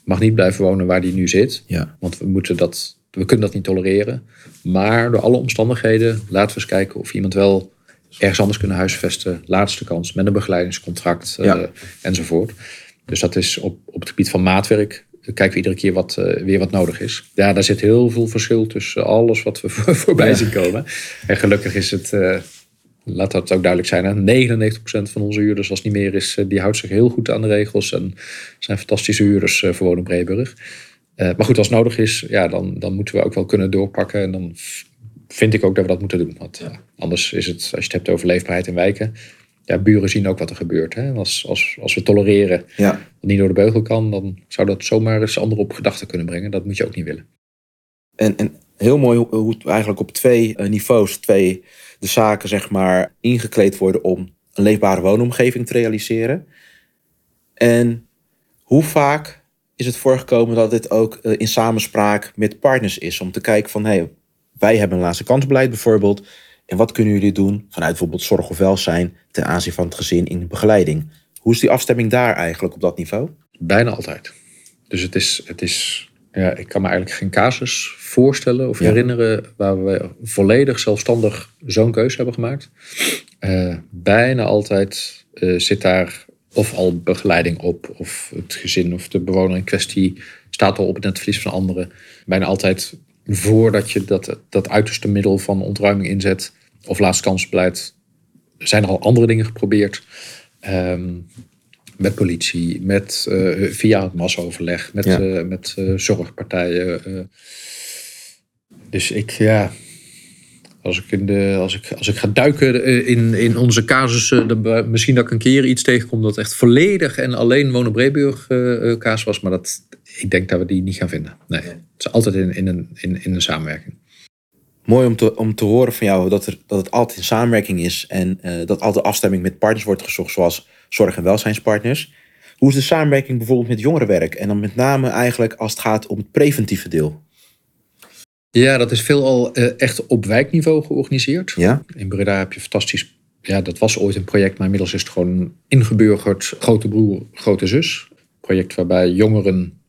mag niet blijven wonen waar die nu zit. Ja. Want we, moeten dat, we kunnen dat niet tolereren. Maar door alle omstandigheden laten we eens kijken of iemand wel ergens anders kunnen huisvesten. Laatste kans met een begeleidingscontract eh, enzovoort. Dus dat is op, op het gebied van maatwerk. Kijken we iedere keer wat, eh, weer wat nodig is. Ja, daar zit heel veel verschil tussen alles wat we voor- [LAUGHS] voorbij Ja. zien komen. En gelukkig is het, eh, laat dat ook duidelijk zijn, hè, 99% van onze huurders, als het niet meer is, eh, die houdt zich heel goed aan de regels. En zijn fantastische huurders eh, voor Wonen Breeburg. Eh, maar goed, als het nodig is, ja, dan, dan moeten we ook wel kunnen doorpakken. En dan vind ik ook dat we dat moeten doen. Want ja, anders is het, als je het hebt over leefbaarheid in wijken. Ja, buren zien ook wat er gebeurt. Hè? Als, als, als we tolereren Ja. wat niet door de beugel kan, dan zou dat zomaar eens anderen op gedachten kunnen brengen. Dat moet je ook niet willen. En, en heel mooi hoe, eigenlijk op twee eh, niveaus, twee de zaken zeg maar ingekleed worden om een leefbare woonomgeving te realiseren. En hoe vaak is het voorgekomen dat dit ook eh, in samenspraak met partners is om te kijken van hey, wij hebben een laatste kansbeleid bijvoorbeeld en wat kunnen jullie doen vanuit bijvoorbeeld zorg of welzijn ten aanzien van het gezin in de begeleiding. Hoe is die afstemming daar eigenlijk op dat niveau? Bijna altijd. Dus het is, het is ja, ik kan me eigenlijk geen casus voorstellen of Ja. herinneren waar we volledig zelfstandig zo'n keuze hebben gemaakt. Eh, bijna altijd eh, zit daar of al begeleiding op, of het gezin of de bewoner in kwestie staat al op het netvlies van anderen. Bijna altijd voordat je dat, dat uiterste middel van ontruiming inzet, of laatst kansbeleid, zijn er al andere dingen geprobeerd. Ehm, met politie, met, eh, via het massaoverleg, met, Ja. eh, met eh, zorgpartijen. Dus ik, ja, als ik, in de, als ik, als ik ga duiken in, in onze casussen, dan misschien dat ik een keer iets tegenkom dat echt volledig en alleen Wonen Breeburg eh, casus was, maar dat, ik denk dat we die niet gaan vinden. Nee, het is altijd in, in, een, in, in een samenwerking. Mooi om te, om te horen van jou dat, er, dat het altijd in samenwerking is en eh, dat altijd afstemming met partners wordt gezocht, zoals zorg- en welzijnspartners. Hoe is de samenwerking bijvoorbeeld met jongerenwerk? En dan met name eigenlijk als het gaat om het preventieve deel. Ja, dat is veelal eh, echt op wijkniveau georganiseerd. Ja? In Breda heb je fantastisch. Ja, dat was ooit een project, maar inmiddels is het gewoon ingeburgerd. Grote broer, grote zus. Project waarbij jongeren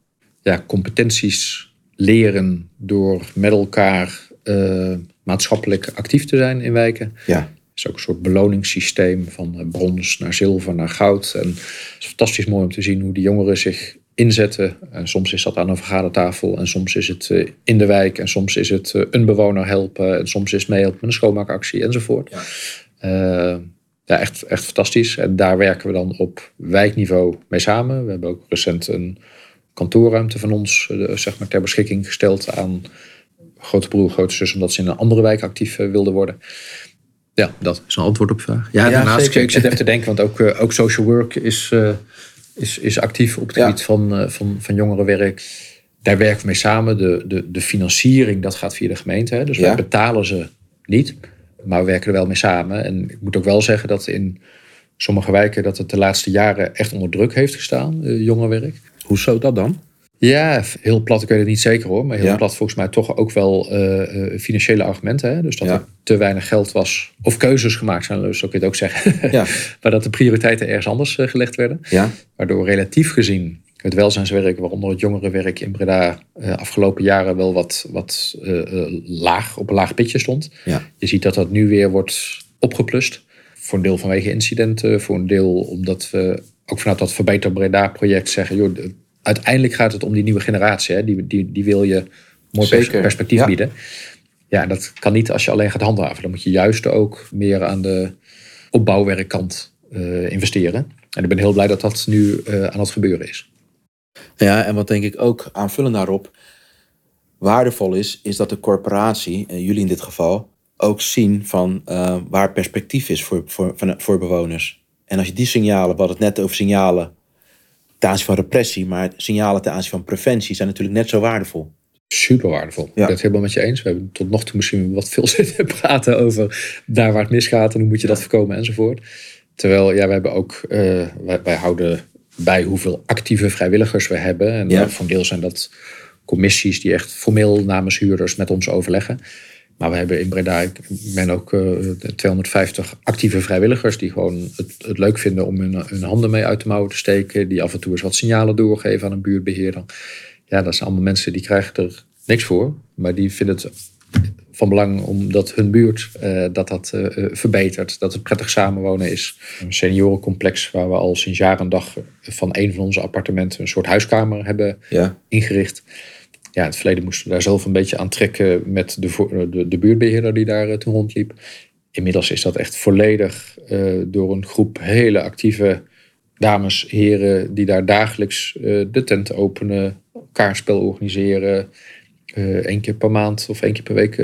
ja, competenties leren door met elkaar eh, maatschappelijk actief te zijn in wijken. Ja. Het is ook een soort beloningssysteem van eh, brons naar zilver naar goud. En het is fantastisch mooi om te zien hoe die jongeren zich inzetten. En soms is dat aan een vergadertafel en soms is het eh, in de wijk en soms is het een bewoner helpen en soms is het meehelpen met een schoonmaakactie enzovoort. Ja. Ja, echt, echt fantastisch. En daar werken we dan op wijkniveau mee samen. We hebben ook recent een kantoorruimte van ons zeg maar ter beschikking gesteld aan grote broer, grote zus, omdat ze in een andere wijk actief eh, wilden worden. Ja, dat is een antwoord op de vraag. Ja, Ja, daarnaast, zeker. ik zit even te denken, want ook, eh, ook social work is, eh, is, is actief op het Ja. gebied van, van, van jongerenwerk. Daar werken we mee samen. De, de, de financiering, dat gaat via de gemeente. Hè. Dus Ja. wij betalen ze niet, maar we werken er wel mee samen. En ik moet ook wel zeggen dat in sommige wijken dat het de laatste jaren echt onder druk heeft gestaan, jongerenwerk. Hoezo dat dan? Ja, heel plat, ik weet het niet zeker hoor. Maar heel Ja. plat volgens mij toch ook wel eh, eh, financiële argumenten. Hè? Dus dat Ja. er te weinig geld was. Of keuzes gemaakt zijn, dus zo kun je het ook zeggen. Ja. [LAUGHS] maar dat de prioriteiten ergens anders eh, gelegd werden. Ja? Waardoor relatief gezien het welzijnswerk, waaronder het jongerenwerk in Breda, eh, afgelopen jaren wel wat, wat laag, op een laag pitje stond. Je ziet dat dat nu weer wordt opgeplust. voor een deel vanwege incidenten, voor een deel omdat we ook vanuit dat Verbeter Breda project zeggen, joh, uiteindelijk gaat het om die nieuwe generatie. Hè? Die, die, die wil je mooi Zeker, perspectief ja. bieden. Ja, dat kan niet als je alleen gaat handhaven. Dan moet je juist ook meer aan de opbouwwerkkant eh, investeren. En ik ben heel blij dat dat nu eh, aan het gebeuren is. Ja, en wat denk ik ook aanvullend daarop waardevol is, is dat de corporatie, en jullie in dit geval, ook zien van eh, waar perspectief is voor, voor, voor bewoners. En als je die signalen, we hadden het net over signalen ten aanzien van repressie, maar signalen ten aanzien van preventie zijn natuurlijk net zo waardevol. Super waardevol. Ik Ja. ben het helemaal met je eens. We hebben tot nog toe misschien wat veel [LAUGHS] zitten praten over daar waar het misgaat en hoe moet je dat voorkomen enzovoort. Terwijl, ja, we hebben ook, eh, wij, wij houden bij hoeveel actieve vrijwilligers we hebben. En Ja. eh, voor een deel zijn dat commissies die echt formeel namens huurders met ons overleggen. Maar we hebben in Breda, ik ben ook eh, 250 actieve vrijwilligers die gewoon het, het leuk vinden om hun, hun handen mee uit de mouwen te steken. Die af en toe eens wat signalen doorgeven aan een buurtbeheerder. Ja, dat zijn allemaal mensen die krijgen er niks voor. Maar die vinden het van belang omdat hun buurt eh, dat dat eh, eh, verbetert. Dat het prettig samenwonen is. Een seniorencomplex waar we al sinds jaar en dag van een van onze appartementen een soort huiskamer hebben Ja, ingericht. Ja, in het verleden moesten we daar zelf een beetje aan trekken met de, de, de buurtbeheerder die daar eh, toen rondliep. Inmiddels is dat echt volledig eh, door een groep hele actieve dames, heren, die daar dagelijks eh, de tent openen, kaartspel organiseren. één keer per maand of één keer per week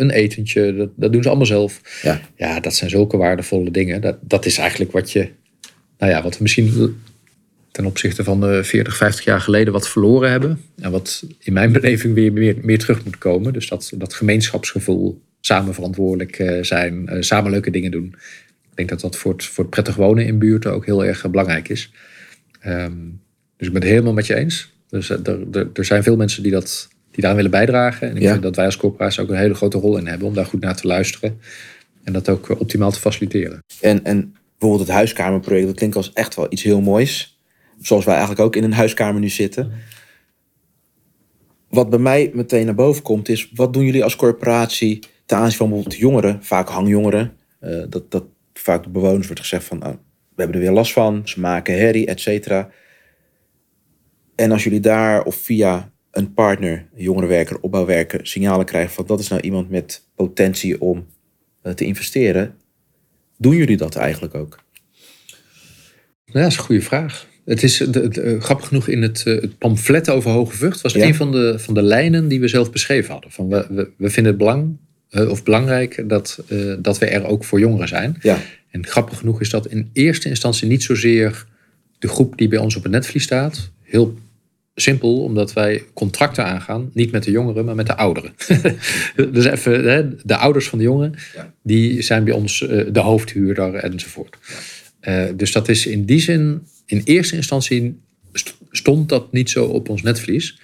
een etentje. Dat, dat doen ze allemaal zelf. ja. Ja, dat zijn zulke waardevolle dingen. Dat, dat is eigenlijk wat je, nou ja, wat we misschien ten opzichte van de 40, 50 jaar geleden wat verloren hebben. En wat in mijn [LAUGHS] beleving weer meer, meer terug moet komen. Dus dat, dat gemeenschapsgevoel, samen verantwoordelijk eh, zijn, eh, samen leuke dingen doen. Ik denk dat dat voor het, voor het prettig wonen in buurten ook heel erg eh, belangrijk is. Ehm, dus ik ben het helemaal met je eens. Dus er, er, er zijn veel mensen die, dat, die daaraan willen bijdragen. En ik Ja. vind dat wij als corporatie ook een hele grote rol in hebben om daar goed naar te luisteren. En dat ook optimaal te faciliteren. En, en bijvoorbeeld het huiskamerproject, dat klinkt als echt wel iets heel moois. Zoals wij eigenlijk ook in een huiskamer nu zitten. Wat bij mij meteen naar boven komt is, wat doen jullie als corporatie ten aanzien van bijvoorbeeld jongeren, vaak hangjongeren. eh, dat, dat vaak de bewoners wordt gezegd van, nou, we hebben er weer last van, ze maken herrie, et cetera. En als jullie daar of via een partner, een jongerenwerker, opbouwwerker, signalen krijgen van dat is nou iemand met potentie om eh, te investeren, doen jullie dat eigenlijk ook? Ja, dat is een goede vraag. Het is de, de- eh, grappig genoeg in het, eh, het pamflet over Hoge Vught was Ja. een van de, van de lijnen die we zelf beschreven hadden. Van we, we, we vinden het belang, eh, of belangrijk dat, dat we er ook voor jongeren zijn. Ja, En grappig genoeg is dat in eerste instantie niet zozeer de groep die bij ons op het netvlies staat. Heel simpel, omdat wij contracten aangaan, niet met de jongeren, maar met de ouderen. [LAUGHS] dus even, hè, de ouders van de jongeren, Ja. die zijn bij ons de hoofdhuurder enzovoort. Eh, dus dat is in die zin, in eerste instantie st- stond dat niet zo op ons netvlies.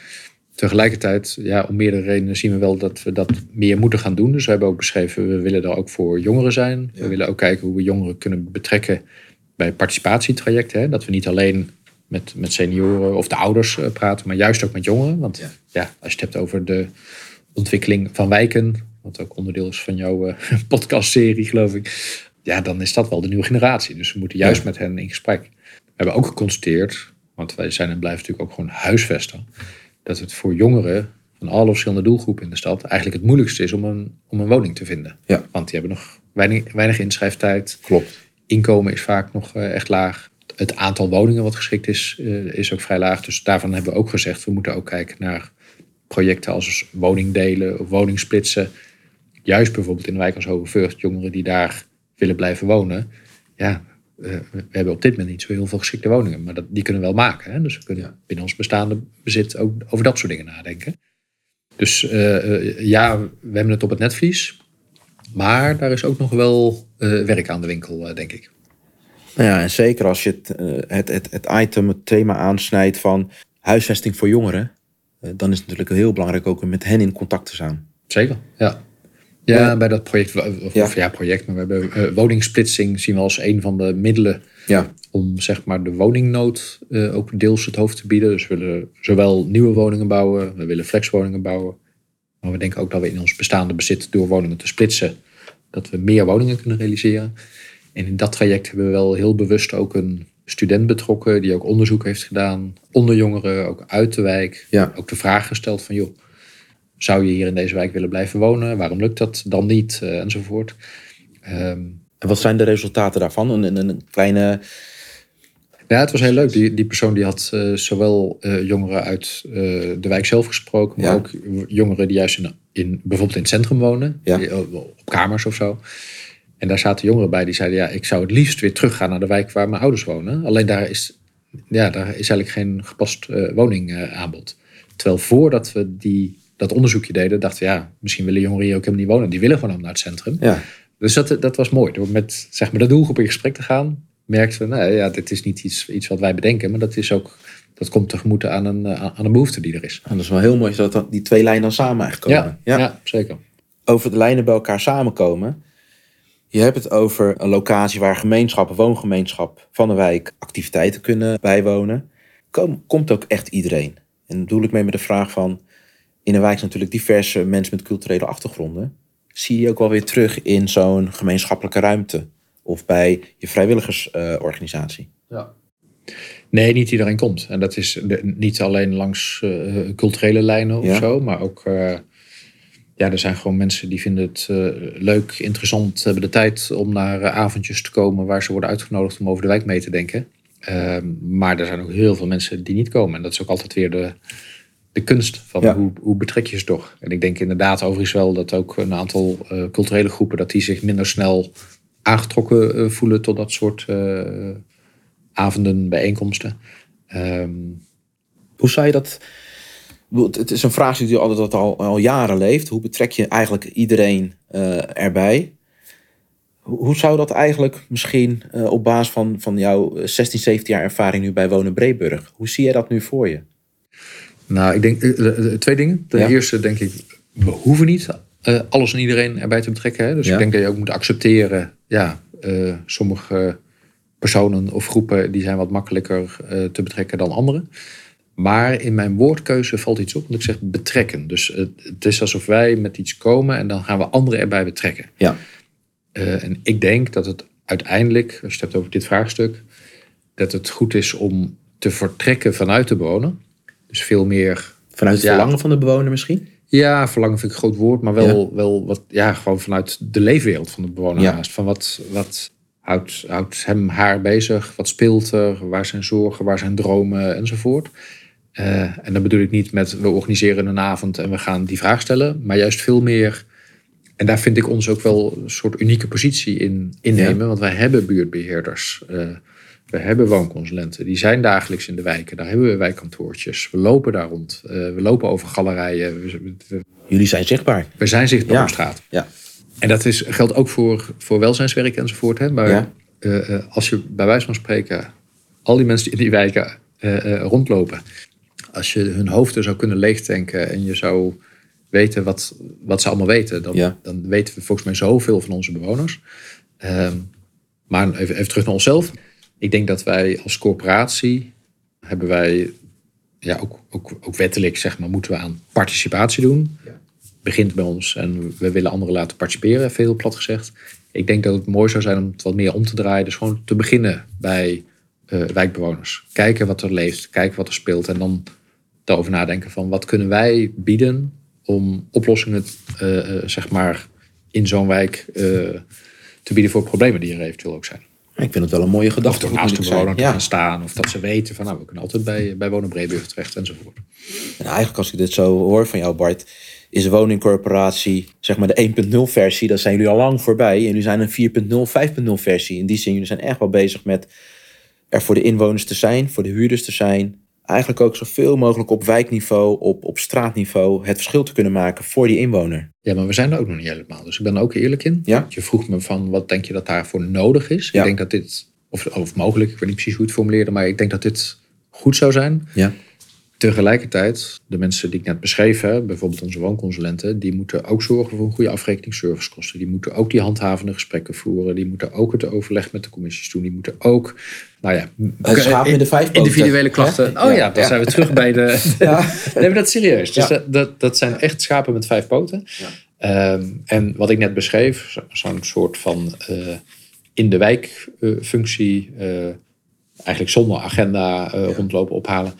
Tegelijkertijd, ja, om meerdere redenen zien we wel dat we dat meer moeten gaan doen. Dus we hebben ook beschreven, we willen er ook voor jongeren zijn. Ja. We willen ook kijken hoe we jongeren kunnen betrekken bij participatietrajecten. Hè? Dat we niet alleen met, met senioren of de ouders eh, praten, maar juist ook met jongeren. Want Ja. ja. als je het hebt over de ontwikkeling van wijken, wat ook onderdeel is van jouw eh, [LAUGHS] podcastserie, geloof ik. Ja, dan is dat wel de nieuwe generatie. Dus we moeten juist Ja. met hen in gesprek. We hebben ook geconstateerd, want wij zijn en blijven natuurlijk ook gewoon huisvesten, dat het voor jongeren van alle verschillende doelgroepen in de stad eigenlijk het moeilijkste is om een, om een woning te vinden. Ja. Want die hebben nog weinig, weinig inschrijftijd. klopt. Inkomen is vaak nog eh, echt laag. Het aantal woningen wat geschikt is, eh, is ook vrij laag. Dus daarvan hebben we ook gezegd, we moeten ook kijken naar projecten als woningdelen of woningsplitsen. Juist bijvoorbeeld in de wijk als Hoge Vught, jongeren die daar willen blijven wonen. Ja, we hebben op dit moment niet zo heel veel geschikte woningen. Maar dat, die kunnen we wel maken. Hè? Dus we kunnen Ja. binnen ons bestaande bezit ook over dat soort dingen nadenken. Dus eh, eh, ja, we hebben het op het netvlies. Maar daar is ook nog wel eh, werk aan de winkel, eh, denk ik. Nou ja, en zeker als je het, eh, het, het, het item, het thema aansnijdt van huisvesting voor jongeren, eh, dan is het natuurlijk heel belangrijk ook om met hen in contact te zijn. Zeker, ja. Ja, bij dat project, of Ja. project, maar we hebben eh, woningsplitsing zien we als een van de middelen Ja, om zeg maar de woningnood eh, ook deels het hoofd te bieden. Dus we willen zowel nieuwe woningen bouwen, we willen flexwoningen bouwen. Maar we denken ook dat we in ons bestaande bezit door woningen te splitsen, dat we meer woningen kunnen realiseren. En in dat traject hebben we wel heel bewust ook een student betrokken die ook onderzoek heeft gedaan onder jongeren, ook uit de wijk. Ja. Ook de vraag gesteld van joh, zou je hier in deze wijk willen blijven wonen? Waarom lukt dat dan niet? Uh, enzovoort. Um, en wat zijn de resultaten daarvan? Een, een, een kleine ja, het was heel leuk. Die, die persoon die had uh, zowel uh, jongeren uit uh, de wijk zelf gesproken, maar Ja. ook jongeren die juist in, in, bijvoorbeeld in het centrum wonen, Ja. die, op kamers of zo. En daar zaten jongeren bij die zeiden: Ja, ik zou het liefst weer teruggaan naar de wijk waar mijn ouders wonen. Alleen daar is, ja, daar is eigenlijk geen gepast woningaanbod. Terwijl voordat we die, dat onderzoekje deden, dachten we: Ja, misschien willen jongeren hier ook helemaal niet wonen. Die willen gewoon naar het centrum. Ja. Dus dat, dat was mooi. Door met zeg maar, de doelgroep in gesprek te gaan, merkten we, nee, ja, dit is niet iets, iets wat wij bedenken, maar dat is ook, dat komt tegemoet aan een, eh, aan een behoefte die er is. En dat is wel heel mooi dat die twee lijnen dan samen eigenlijk komen. Ja, ja. zeker. Over de lijnen bij elkaar samenkomen. Je hebt het over een locatie waar gemeenschappen, woongemeenschap van de wijk activiteiten kunnen bijwonen. Kom, komt ook echt iedereen? En daar bedoel ik mee met de vraag van, in een wijk zijn natuurlijk diverse mensen met culturele achtergronden. Zie je ook wel weer terug in zo'n gemeenschappelijke ruimte? Of bij je vrijwilligersorganisatie? ja. Nee, niet iedereen komt. En dat is de- niet alleen langs eh, culturele lijnen of Ja. zo, maar ook, eh, ja, er zijn gewoon mensen die vinden het eh, leuk, interessant, hebben de tijd om naar avondjes te komen waar ze worden uitgenodigd om over de wijk mee te denken. Ehm, maar er zijn ook heel veel mensen die niet komen. En dat is ook altijd weer de, de kunst van Ja. hoe, hoe betrek je ze toch. En ik denk inderdaad overigens wel dat ook een aantal eh, culturele groepen... dat die zich minder snel aangetrokken eh, voelen tot dat soort eh, avonden, bijeenkomsten. Ehm, Hoe zou je dat... Het is een vraag die altijd al, al jaren leeft. Hoe betrek je eigenlijk iedereen erbij? Hoe, zou dat eigenlijk misschien op basis van, van jouw 16, 17 jaar ervaring nu bij Wonen Breeburg... Hoe zie je dat nu voor je? Nou, ik denk eh, eh, twee dingen. Ten Ja. eerste denk ik, we hoeven niet eh, alles en iedereen erbij te betrekken. Hè? Dus Ja. ik denk dat je ook moet accepteren, ja, eh, sommige personen of groepen die zijn wat makkelijker eh, te betrekken dan anderen. Maar in mijn woordkeuze valt iets op, want ik zeg betrekken. Dus het, is alsof wij met iets komen en dan gaan we anderen erbij betrekken. Ja. Eh, en ik denk dat het uiteindelijk, als je het hebt over dit vraagstuk, dat het goed is om te vertrekken vanuit de bewoner. Dus veel meer Vanuit het Ja. verlangen van de bewoner misschien? ja, verlangen vind ik een groot woord, maar wel, wel wat, ja, gewoon vanuit de leefwereld van de bewoner Ja. Van wat, wat houdt, houdt hem, haar bezig? Wat speelt er? Waar zijn zorgen? Waar zijn dromen? Enzovoort. Eh, en dan bedoel ik niet met we organiseren een avond en we gaan die vraag stellen, maar juist veel meer. En daar vind ik ons ook wel een soort unieke positie in innemen, want wij hebben buurtbeheerders. eh, we hebben woonconsulenten, die zijn dagelijks in de wijken. Daar hebben we wijkkantoortjes. We lopen daar rond. Eh, we lopen over galerijen. We, we- Jullie zijn zichtbaar. we zijn zichtbaar Ja. op straat. Ja. En dat is, geldt ook voor, voor welzijnswerk enzovoort. Hè? Maar Ja. eh, eh, als je bij wijze van spreken al die mensen die in die wijken rondlopen. Als je hun hoofden zou kunnen leegtanken en je zou weten wat, wat ze allemaal weten. Dan, Ja. dan weten we volgens mij zoveel van onze bewoners. Ehm, maar even, even terug naar onszelf. Ik denk dat wij als corporatie hebben wij ja, ook, ook, ook wettelijk zeg maar, moeten we aan participatie doen. Begint bij ons en we willen anderen laten participeren, veel plat gezegd. Ik denk dat het mooi zou zijn om het wat meer om te draaien. Dus gewoon te beginnen bij eh, wijkbewoners. Kijken wat er leeft, kijken wat er speelt. En dan daarover nadenken van wat kunnen wij bieden om oplossingen eh, eh, zeg maar, in zo'n wijk te bieden voor problemen die er eventueel ook zijn. Ik vind het wel een mooie Of gedachte. moet naast de bewoner te gaan staan. Of dat ze weten van nou, we kunnen altijd bij, bij Wonen Breeburg terecht enzovoort. En eigenlijk als ik dit zo hoor van jou Bart, is woningcorporatie zeg maar de 1.0 versie, daar zijn jullie al lang voorbij. En jullie zijn een 4.0, 5.0 versie. In die zin, jullie zijn echt wel bezig met er voor de inwoners te zijn, voor de huurders te zijn. Eigenlijk ook zoveel mogelijk op wijkniveau, op, op straatniveau het verschil te kunnen maken voor die inwoner. Ja, maar we zijn er ook nog niet helemaal. Dus ik ben er ook eerlijk in. Ja. Je vroeg me van wat denk je dat daarvoor nodig is. Ja. Ik denk dat dit, of, of mogelijk, ik weet niet precies hoe je het formuleerde, maar ik denk dat dit goed zou zijn. Ja. Tegelijkertijd, de mensen die ik net beschreef, hè, bijvoorbeeld onze woonconsulenten, die moeten ook zorgen voor een goede afrekening servicekosten. Die moeten ook die handhavende gesprekken voeren. Die moeten ook het overleg met de commissies doen. Die moeten ook, nou ja, met de vijf poten. individuele klachten. Oh ja, dan Ja. zijn we terug bij de. [LAUGHS] Ja. Nee, maar dat is serieus. Dus Ja. dat, dat, dat zijn echt schapen met vijf poten. Ehm, en wat ik net beschreef, zo- zo'n soort van eh, in de wijkfunctie, eigenlijk zonder agenda rondlopen ophalen.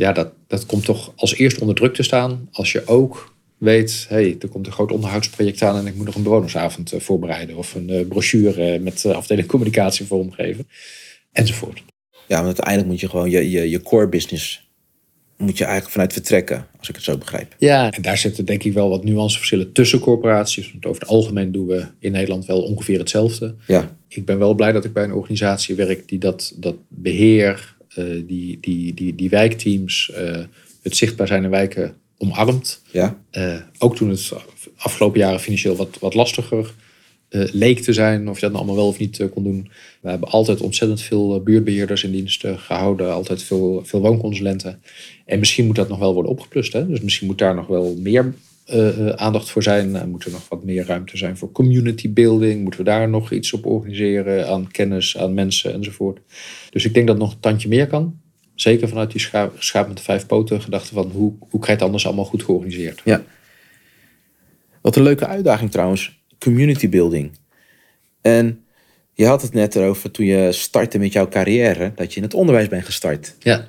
Ja, dat, dat komt toch als eerst onder druk te staan als je ook weet, hey, er komt een groot onderhoudsproject aan en ik moet nog een bewonersavond voorbereiden of een brochure met afdeling communicatie vormgeven enzovoort. Ja, want uiteindelijk moet je gewoon je, je, je core business moet je eigenlijk vanuit vertrekken, als ik het zo begrijp. Ja, en daar zitten denk ik wel wat nuanceverschillen tussen corporaties. Want over het algemeen doen we in Nederland wel ongeveer hetzelfde. Ja. Ik ben wel blij dat ik bij een organisatie werk die dat, dat beheer, die, die, die, die wijkteams, uh, het zichtbaar zijn in wijken omarmt. Ja. Uh, ook toen het afgelopen jaren financieel wat, wat lastiger uh, leek te zijn. Of je dat nou allemaal wel of niet uh, kon doen. We hebben altijd ontzettend veel uh, buurtbeheerders in dienst gehouden. Altijd veel, veel woonconsulenten. En misschien moet dat nog wel worden opgeplust. Hè? Dus misschien moet daar nog wel meer aandacht voor zijn. moet er nog wat meer ruimte zijn voor community building. Moeten we daar nog iets op organiseren aan kennis, aan mensen enzovoort. Dus ik denk dat nog een tandje meer kan. Zeker vanuit die schaap, schaap met de vijf poten gedachte van hoe, hoe krijg je het anders allemaal goed georganiseerd. Ja. Wat een leuke uitdaging trouwens community building. En je had het net erover toen je startte met jouw carrière, dat je in het onderwijs bent gestart. Ja.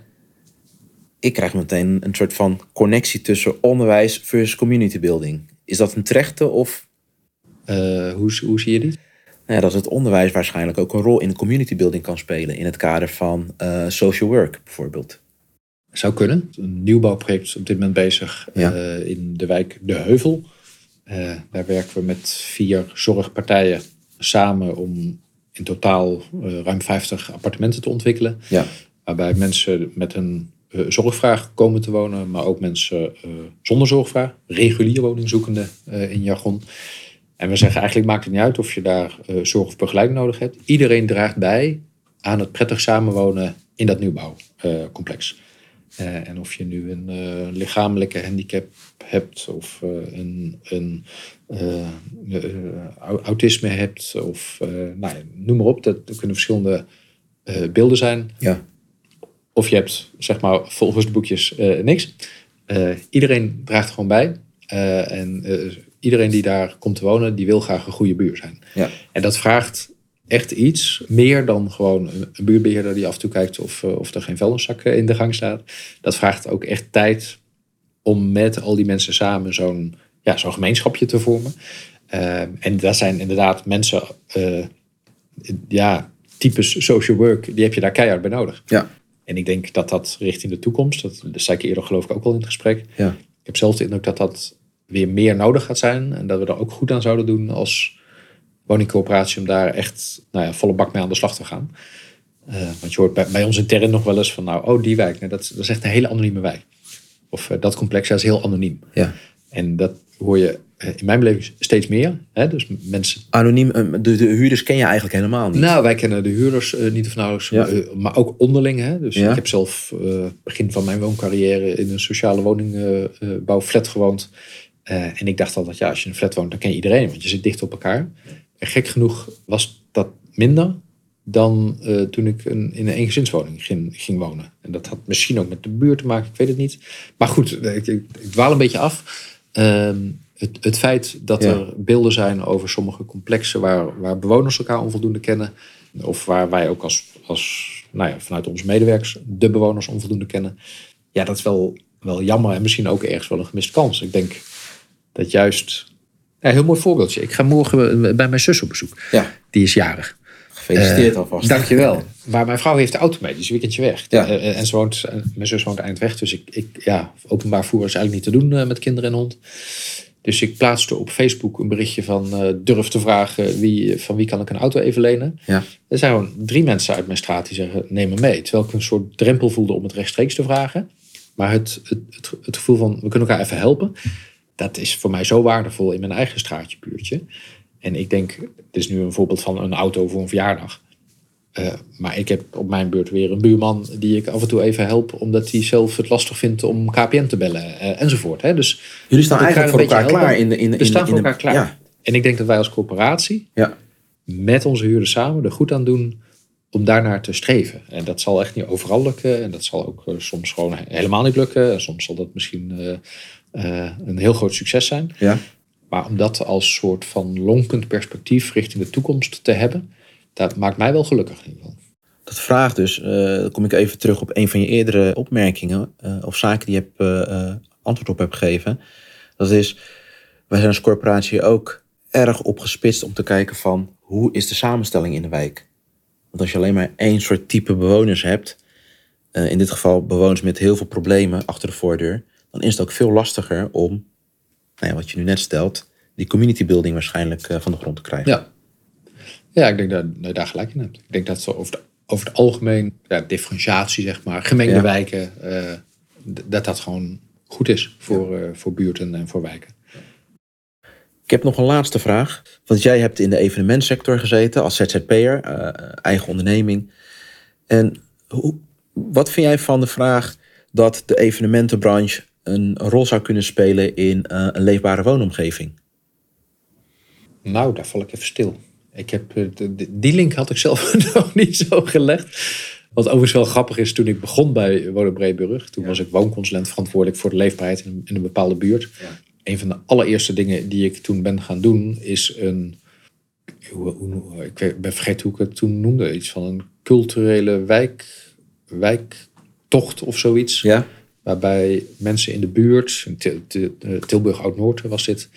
Ik krijg meteen een soort van connectie tussen onderwijs versus community building. Is dat een terechte of? Uh, hoe, hoe zie je dit? Nou ja, dat het onderwijs waarschijnlijk ook een rol in de community building kan spelen. In het kader van uh, social work bijvoorbeeld. Zou kunnen. Een nieuwbouwproject is op dit moment bezig ja. uh, in de wijk De Heuvel. Daar werken we met vier zorgpartijen samen om in totaal ruim 50 appartementen te ontwikkelen. Ja. Waarbij mensen met een uh, zorgvraag komen te wonen, maar ook mensen zonder zorgvraag, regulier woningzoekende in jargon. En we zeggen eigenlijk maakt het niet uit of je daar zorg of begeleiding nodig hebt. Iedereen draagt bij aan het prettig samenwonen in dat nieuwbouwcomplex. Uh, en of je nu een lichamelijke handicap hebt of een, een autisme hebt of nou, noem maar op. Dat, dat kunnen verschillende beelden zijn. Ja. Of je hebt zeg maar volgens de boekjes niks. iedereen draagt gewoon bij. en iedereen die daar komt te wonen, die wil graag een goede buur zijn. Ja. En dat vraagt echt iets. Meer dan gewoon een buurbeheerder die af en toe kijkt of, of er geen vuilniszak in de gang staat. Dat vraagt ook echt tijd om met al die mensen samen zo'n ja, zo'n gemeenschapje te vormen. En dat zijn inderdaad mensen, ja, types social work, die heb je daar keihard bij nodig. Ja. En ik denk dat dat richting de toekomst, dat, zei ik eerder geloof ik ook al in het gesprek. Ja. Ik heb zelf de indruk dat dat weer meer nodig gaat zijn. En dat we er ook goed aan zouden doen als woningcoöperatie om daar echt nou ja, volle bak mee aan de slag te gaan. Uh, want je hoort bij, bij ons intern nog wel eens van, nou, oh, die wijk, nee, dat, dat is echt een hele anonieme wijk. Of uh, dat complex dat is heel anoniem. Ja. En dat hoor je in mijn beleving steeds meer. Hè? Dus mensen... Anoniem, de, de, huurders ken je eigenlijk helemaal niet. Nou, wij kennen de huurders niet of nauwelijks, Ja. maar ook onderling. Hè? Dus Ja. ik heb zelf begin van mijn wooncarrière in een sociale woningbouwflat gewoond. Uh, en ik dacht altijd, ja, als je in een flat woont, dan ken je iedereen, want je zit dicht op elkaar. En gek genoeg was dat minder dan uh, toen ik een, in een eengezinswoning ging, ging wonen. En dat had misschien ook met de buurt te maken, ik weet het niet. Maar goed, ik, ik, ik dwaal een beetje af. Uh, het, het feit dat Ja. er beelden zijn over sommige complexen waar, waar bewoners elkaar onvoldoende kennen. Of waar wij ook als, als nou ja, vanuit onze medewerkers de bewoners onvoldoende kennen. Ja, dat is wel, wel jammer en misschien ook ergens wel een gemiste kans. Ik denk dat juist. Ja, een heel mooi voorbeeldje. Ik ga morgen bij mijn zus op bezoek. Ja, Die is jarig. gefeliciteerd Eh, alvast. Dankjewel. Maar mijn vrouw heeft de auto mee, dus een weekendje weg. Ja. Eh, en ze woont, eh, mijn zus woont eind weg. Dus ik, ik, ja, openbaar voer is eigenlijk niet te doen eh, met kinderen en hond. Dus ik plaatste op Facebook een berichtje van eh, durf te vragen wie, van wie kan ik een auto even lenen. Ja. Er zijn gewoon drie mensen uit mijn straat die zeggen neem me mee. Terwijl ik een soort drempel voelde om het rechtstreeks te vragen. Maar het, het, het, het gevoel van we kunnen elkaar even helpen. Dat is voor mij zo waardevol in mijn eigen straatje, buurtje. En ik denk, dit is nu een voorbeeld van een auto voor een verjaardag. Uh, maar ik heb op mijn beurt weer een buurman die ik af en toe even help, omdat hij zelf het lastig vindt om KPN te bellen uh, enzovoort. Hè. Dus Jullie staan eigenlijk voor elkaar klaar in de in de we in staan voor de- elkaar klaar. Ja, En ik denk dat wij als corporatie ja, met onze huurders samen er goed aan doen om daarnaar te streven. En dat zal echt niet overal lukken. En dat zal ook eh, soms gewoon helemaal niet lukken. En soms zal dat misschien eh, eh, een heel groot succes zijn. ja. Maar om dat als soort van lonkend perspectief richting de toekomst te hebben, dat maakt mij wel gelukkig in ieder geval. Dat vraagt dus, uh, dan kom ik even terug op een van je eerdere opmerkingen uh, of zaken die je hebt, uh, antwoord op hebt gegeven. Dat is, wij zijn als corporatie ook erg opgespitst om te kijken van hoe is de samenstelling in de wijk. Want als je alleen maar één soort type bewoners hebt, in dit geval bewoners met heel veel problemen achter de voordeur, dan is het ook veel lastiger om, nou ja, wat je nu net stelt, die community building waarschijnlijk van de grond te krijgen. Ja, ja ik denk dat, dat je daar gelijk in hebt. Ik denk dat zo over het over het algemeen, ja, differentiatie zeg maar, gemengde wijken, uh, dat dat gewoon goed is voor, uh, voor buurten en voor wijken. Ik heb nog een laatste vraag. Want jij hebt in de evenementsector gezeten als ZZP'er, uh, eigen onderneming. En hoe, wat vind jij van de vraag dat de evenementenbranche een rol zou kunnen spelen in een leefbare woonomgeving? Nou, daar val ik even stil. Ik heb, eh, die link had ik zelf [LAUGHS] nog niet zo gelegd. Wat overigens wel grappig is, toen ik begon bij Wonen Breeburg, toen was ik woonconsulent verantwoordelijk voor de leefbaarheid in, een bepaalde buurt. Ja. Een van de allereerste dingen die ik toen ben gaan doen, is een. ik ben vergeten hoe ik het toen noemde. Iets van een culturele wijk, wijktocht of zoiets. Ja. Waarbij mensen in de buurt, Tilburg Oud-Noord was dit,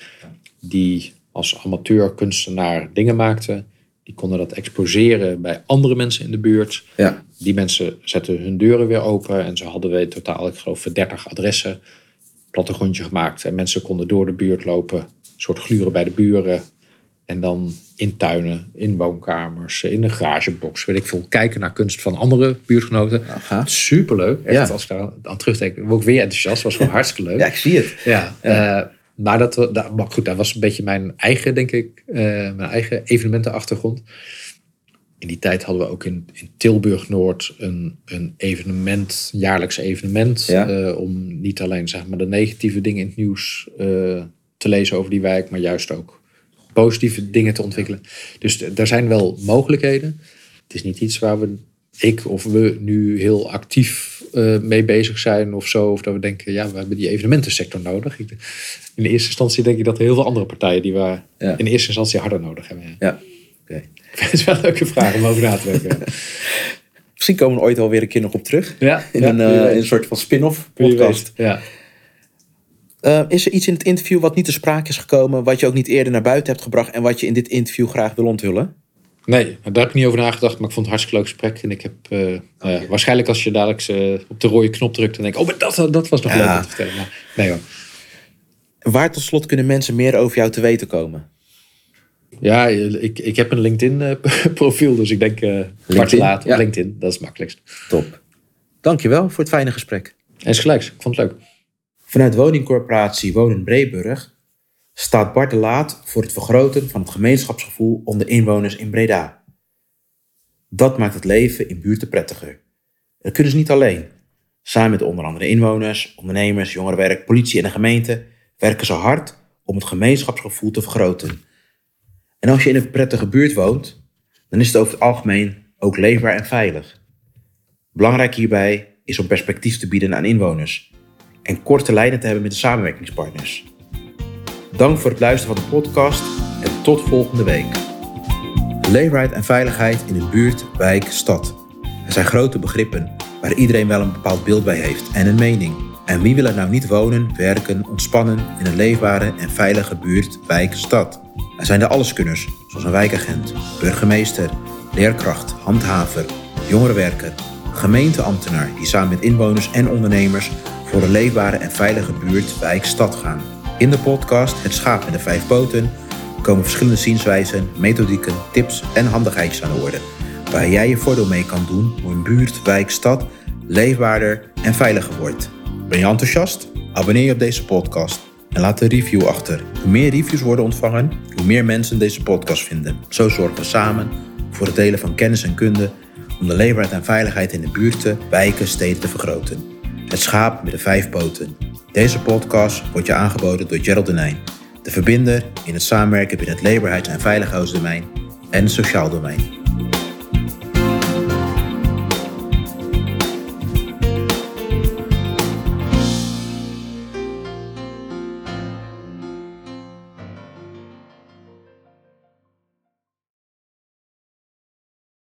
die als amateur kunstenaar dingen maakte. Die konden dat exposeren bij andere mensen in de buurt. Ja. Die mensen zetten hun deuren weer open. En zo hadden we totaal, ik geloof, 30 adressen. Plattegrondje gemaakt. En mensen konden door de buurt lopen. Een soort gluren bij de buren. En dan in tuinen, in woonkamers, in een garagebox. Weet ik veel. Kijken naar kunst van andere buurtgenoten. Aha. Superleuk. Echt, ja. als ik daar aan terugdenk, ik weer enthousiast. was gewoon [LAUGHS] hartstikke leuk. Ja, ik zie het. Ja. ja. Uh, maar dat, dat, maar goed, dat was een beetje mijn eigen, denk ik, uh, mijn eigen evenementenachtergrond. In die tijd hadden we ook in, in Tilburg Noord een, een evenement, jaarlijks evenement. Uh, om niet alleen zeg maar, de negatieve dingen in het nieuws uh, te lezen over die wijk, maar juist ook positieve dingen te ontwikkelen. Dus er zijn wel mogelijkheden. Het is niet iets waar we ik of we nu heel actief uh, mee bezig zijn of zo. Of dat we denken, ja, we hebben die evenementensector nodig. Ik, in de eerste instantie denk ik dat er heel veel andere partijen die we in de eerste instantie harder nodig hebben. Ja, ja. Okay. [LAUGHS] Het is wel een leuke vraag om over na te denken. [LAUGHS] Misschien komen we ooit alweer een keer nog op terug. Ja, [LAUGHS] in, een, uh, in een soort van spin-off podcast. Ja. Uh, is er iets in het interview wat niet te sprake is gekomen, wat je ook niet eerder naar buiten hebt gebracht en wat je in dit interview graag wil onthullen? Nee, daar heb ik niet over nagedacht, maar ik vond het hartstikke leuk gesprek. En ik heb uh, uh, waarschijnlijk als je dadelijk uh, op de rode knop drukt, dan denk ik, oh, maar dat, dat was nog ja. leuk om te vertellen. Maar, nee hoor. Waar tot slot kunnen mensen meer over jou te weten komen? Ja, ik, ik heb een LinkedIn-profiel, [LAUGHS] dus ik denk LinkedIn? laat ja. LinkedIn. Dat is het makkelijkst. Top. Dankjewel voor het fijne gesprek. En gelijks, ik vond het leuk. Vanuit woningcorporatie Wonen Breeburg staat Bart de Laat voor het vergroten van het gemeenschapsgevoel onder inwoners in Breda. Dat maakt het leven in buurten prettiger. Dat kunnen ze niet alleen. Samen met onder andere inwoners, ondernemers, jongerenwerk, politie en de gemeente werken ze hard om het gemeenschapsgevoel te vergroten. En als je in een prettige buurt woont, dan is het over het algemeen ook leefbaar en veilig. Belangrijk hierbij is om perspectief te bieden aan inwoners en korte lijnen te hebben met de samenwerkingspartners. Dank voor het luisteren van de podcast en tot volgende week. Leefbaarheid en veiligheid in een buurt, wijk, stad. Er zijn grote begrippen waar iedereen wel een bepaald beeld bij heeft en een mening. En wie wil er nou niet wonen, werken, ontspannen in een leefbare en veilige buurt, wijk, stad? Er zijn de alleskunners, zoals een wijkagent, burgemeester, leerkracht, handhaver, jongerenwerker, gemeenteambtenaar die samen met inwoners en ondernemers voor een leefbare en veilige buurt, wijk, stad gaan. In de podcast Het Schaap met de Vijf Poten komen verschillende zienswijzen, methodieken, tips en handigheidjes aan de orde. Waar jij je voordeel mee kan doen hoe een buurt, wijk, stad leefbaarder en veiliger wordt. Ben je enthousiast? Abonneer je op deze podcast en laat een review achter. Hoe meer reviews worden ontvangen, hoe meer mensen deze podcast vinden. Zo zorgen we samen voor het delen van kennis en kunde om de leefbaarheid en veiligheid in de buurten, wijken, steden te vergroten. Het schaap met de vijf poten. Deze podcast wordt je aangeboden door Gerald Denijn, de verbinder in het samenwerken binnen het leefbaarheids- en veiligheidsdomein en het sociaal domein.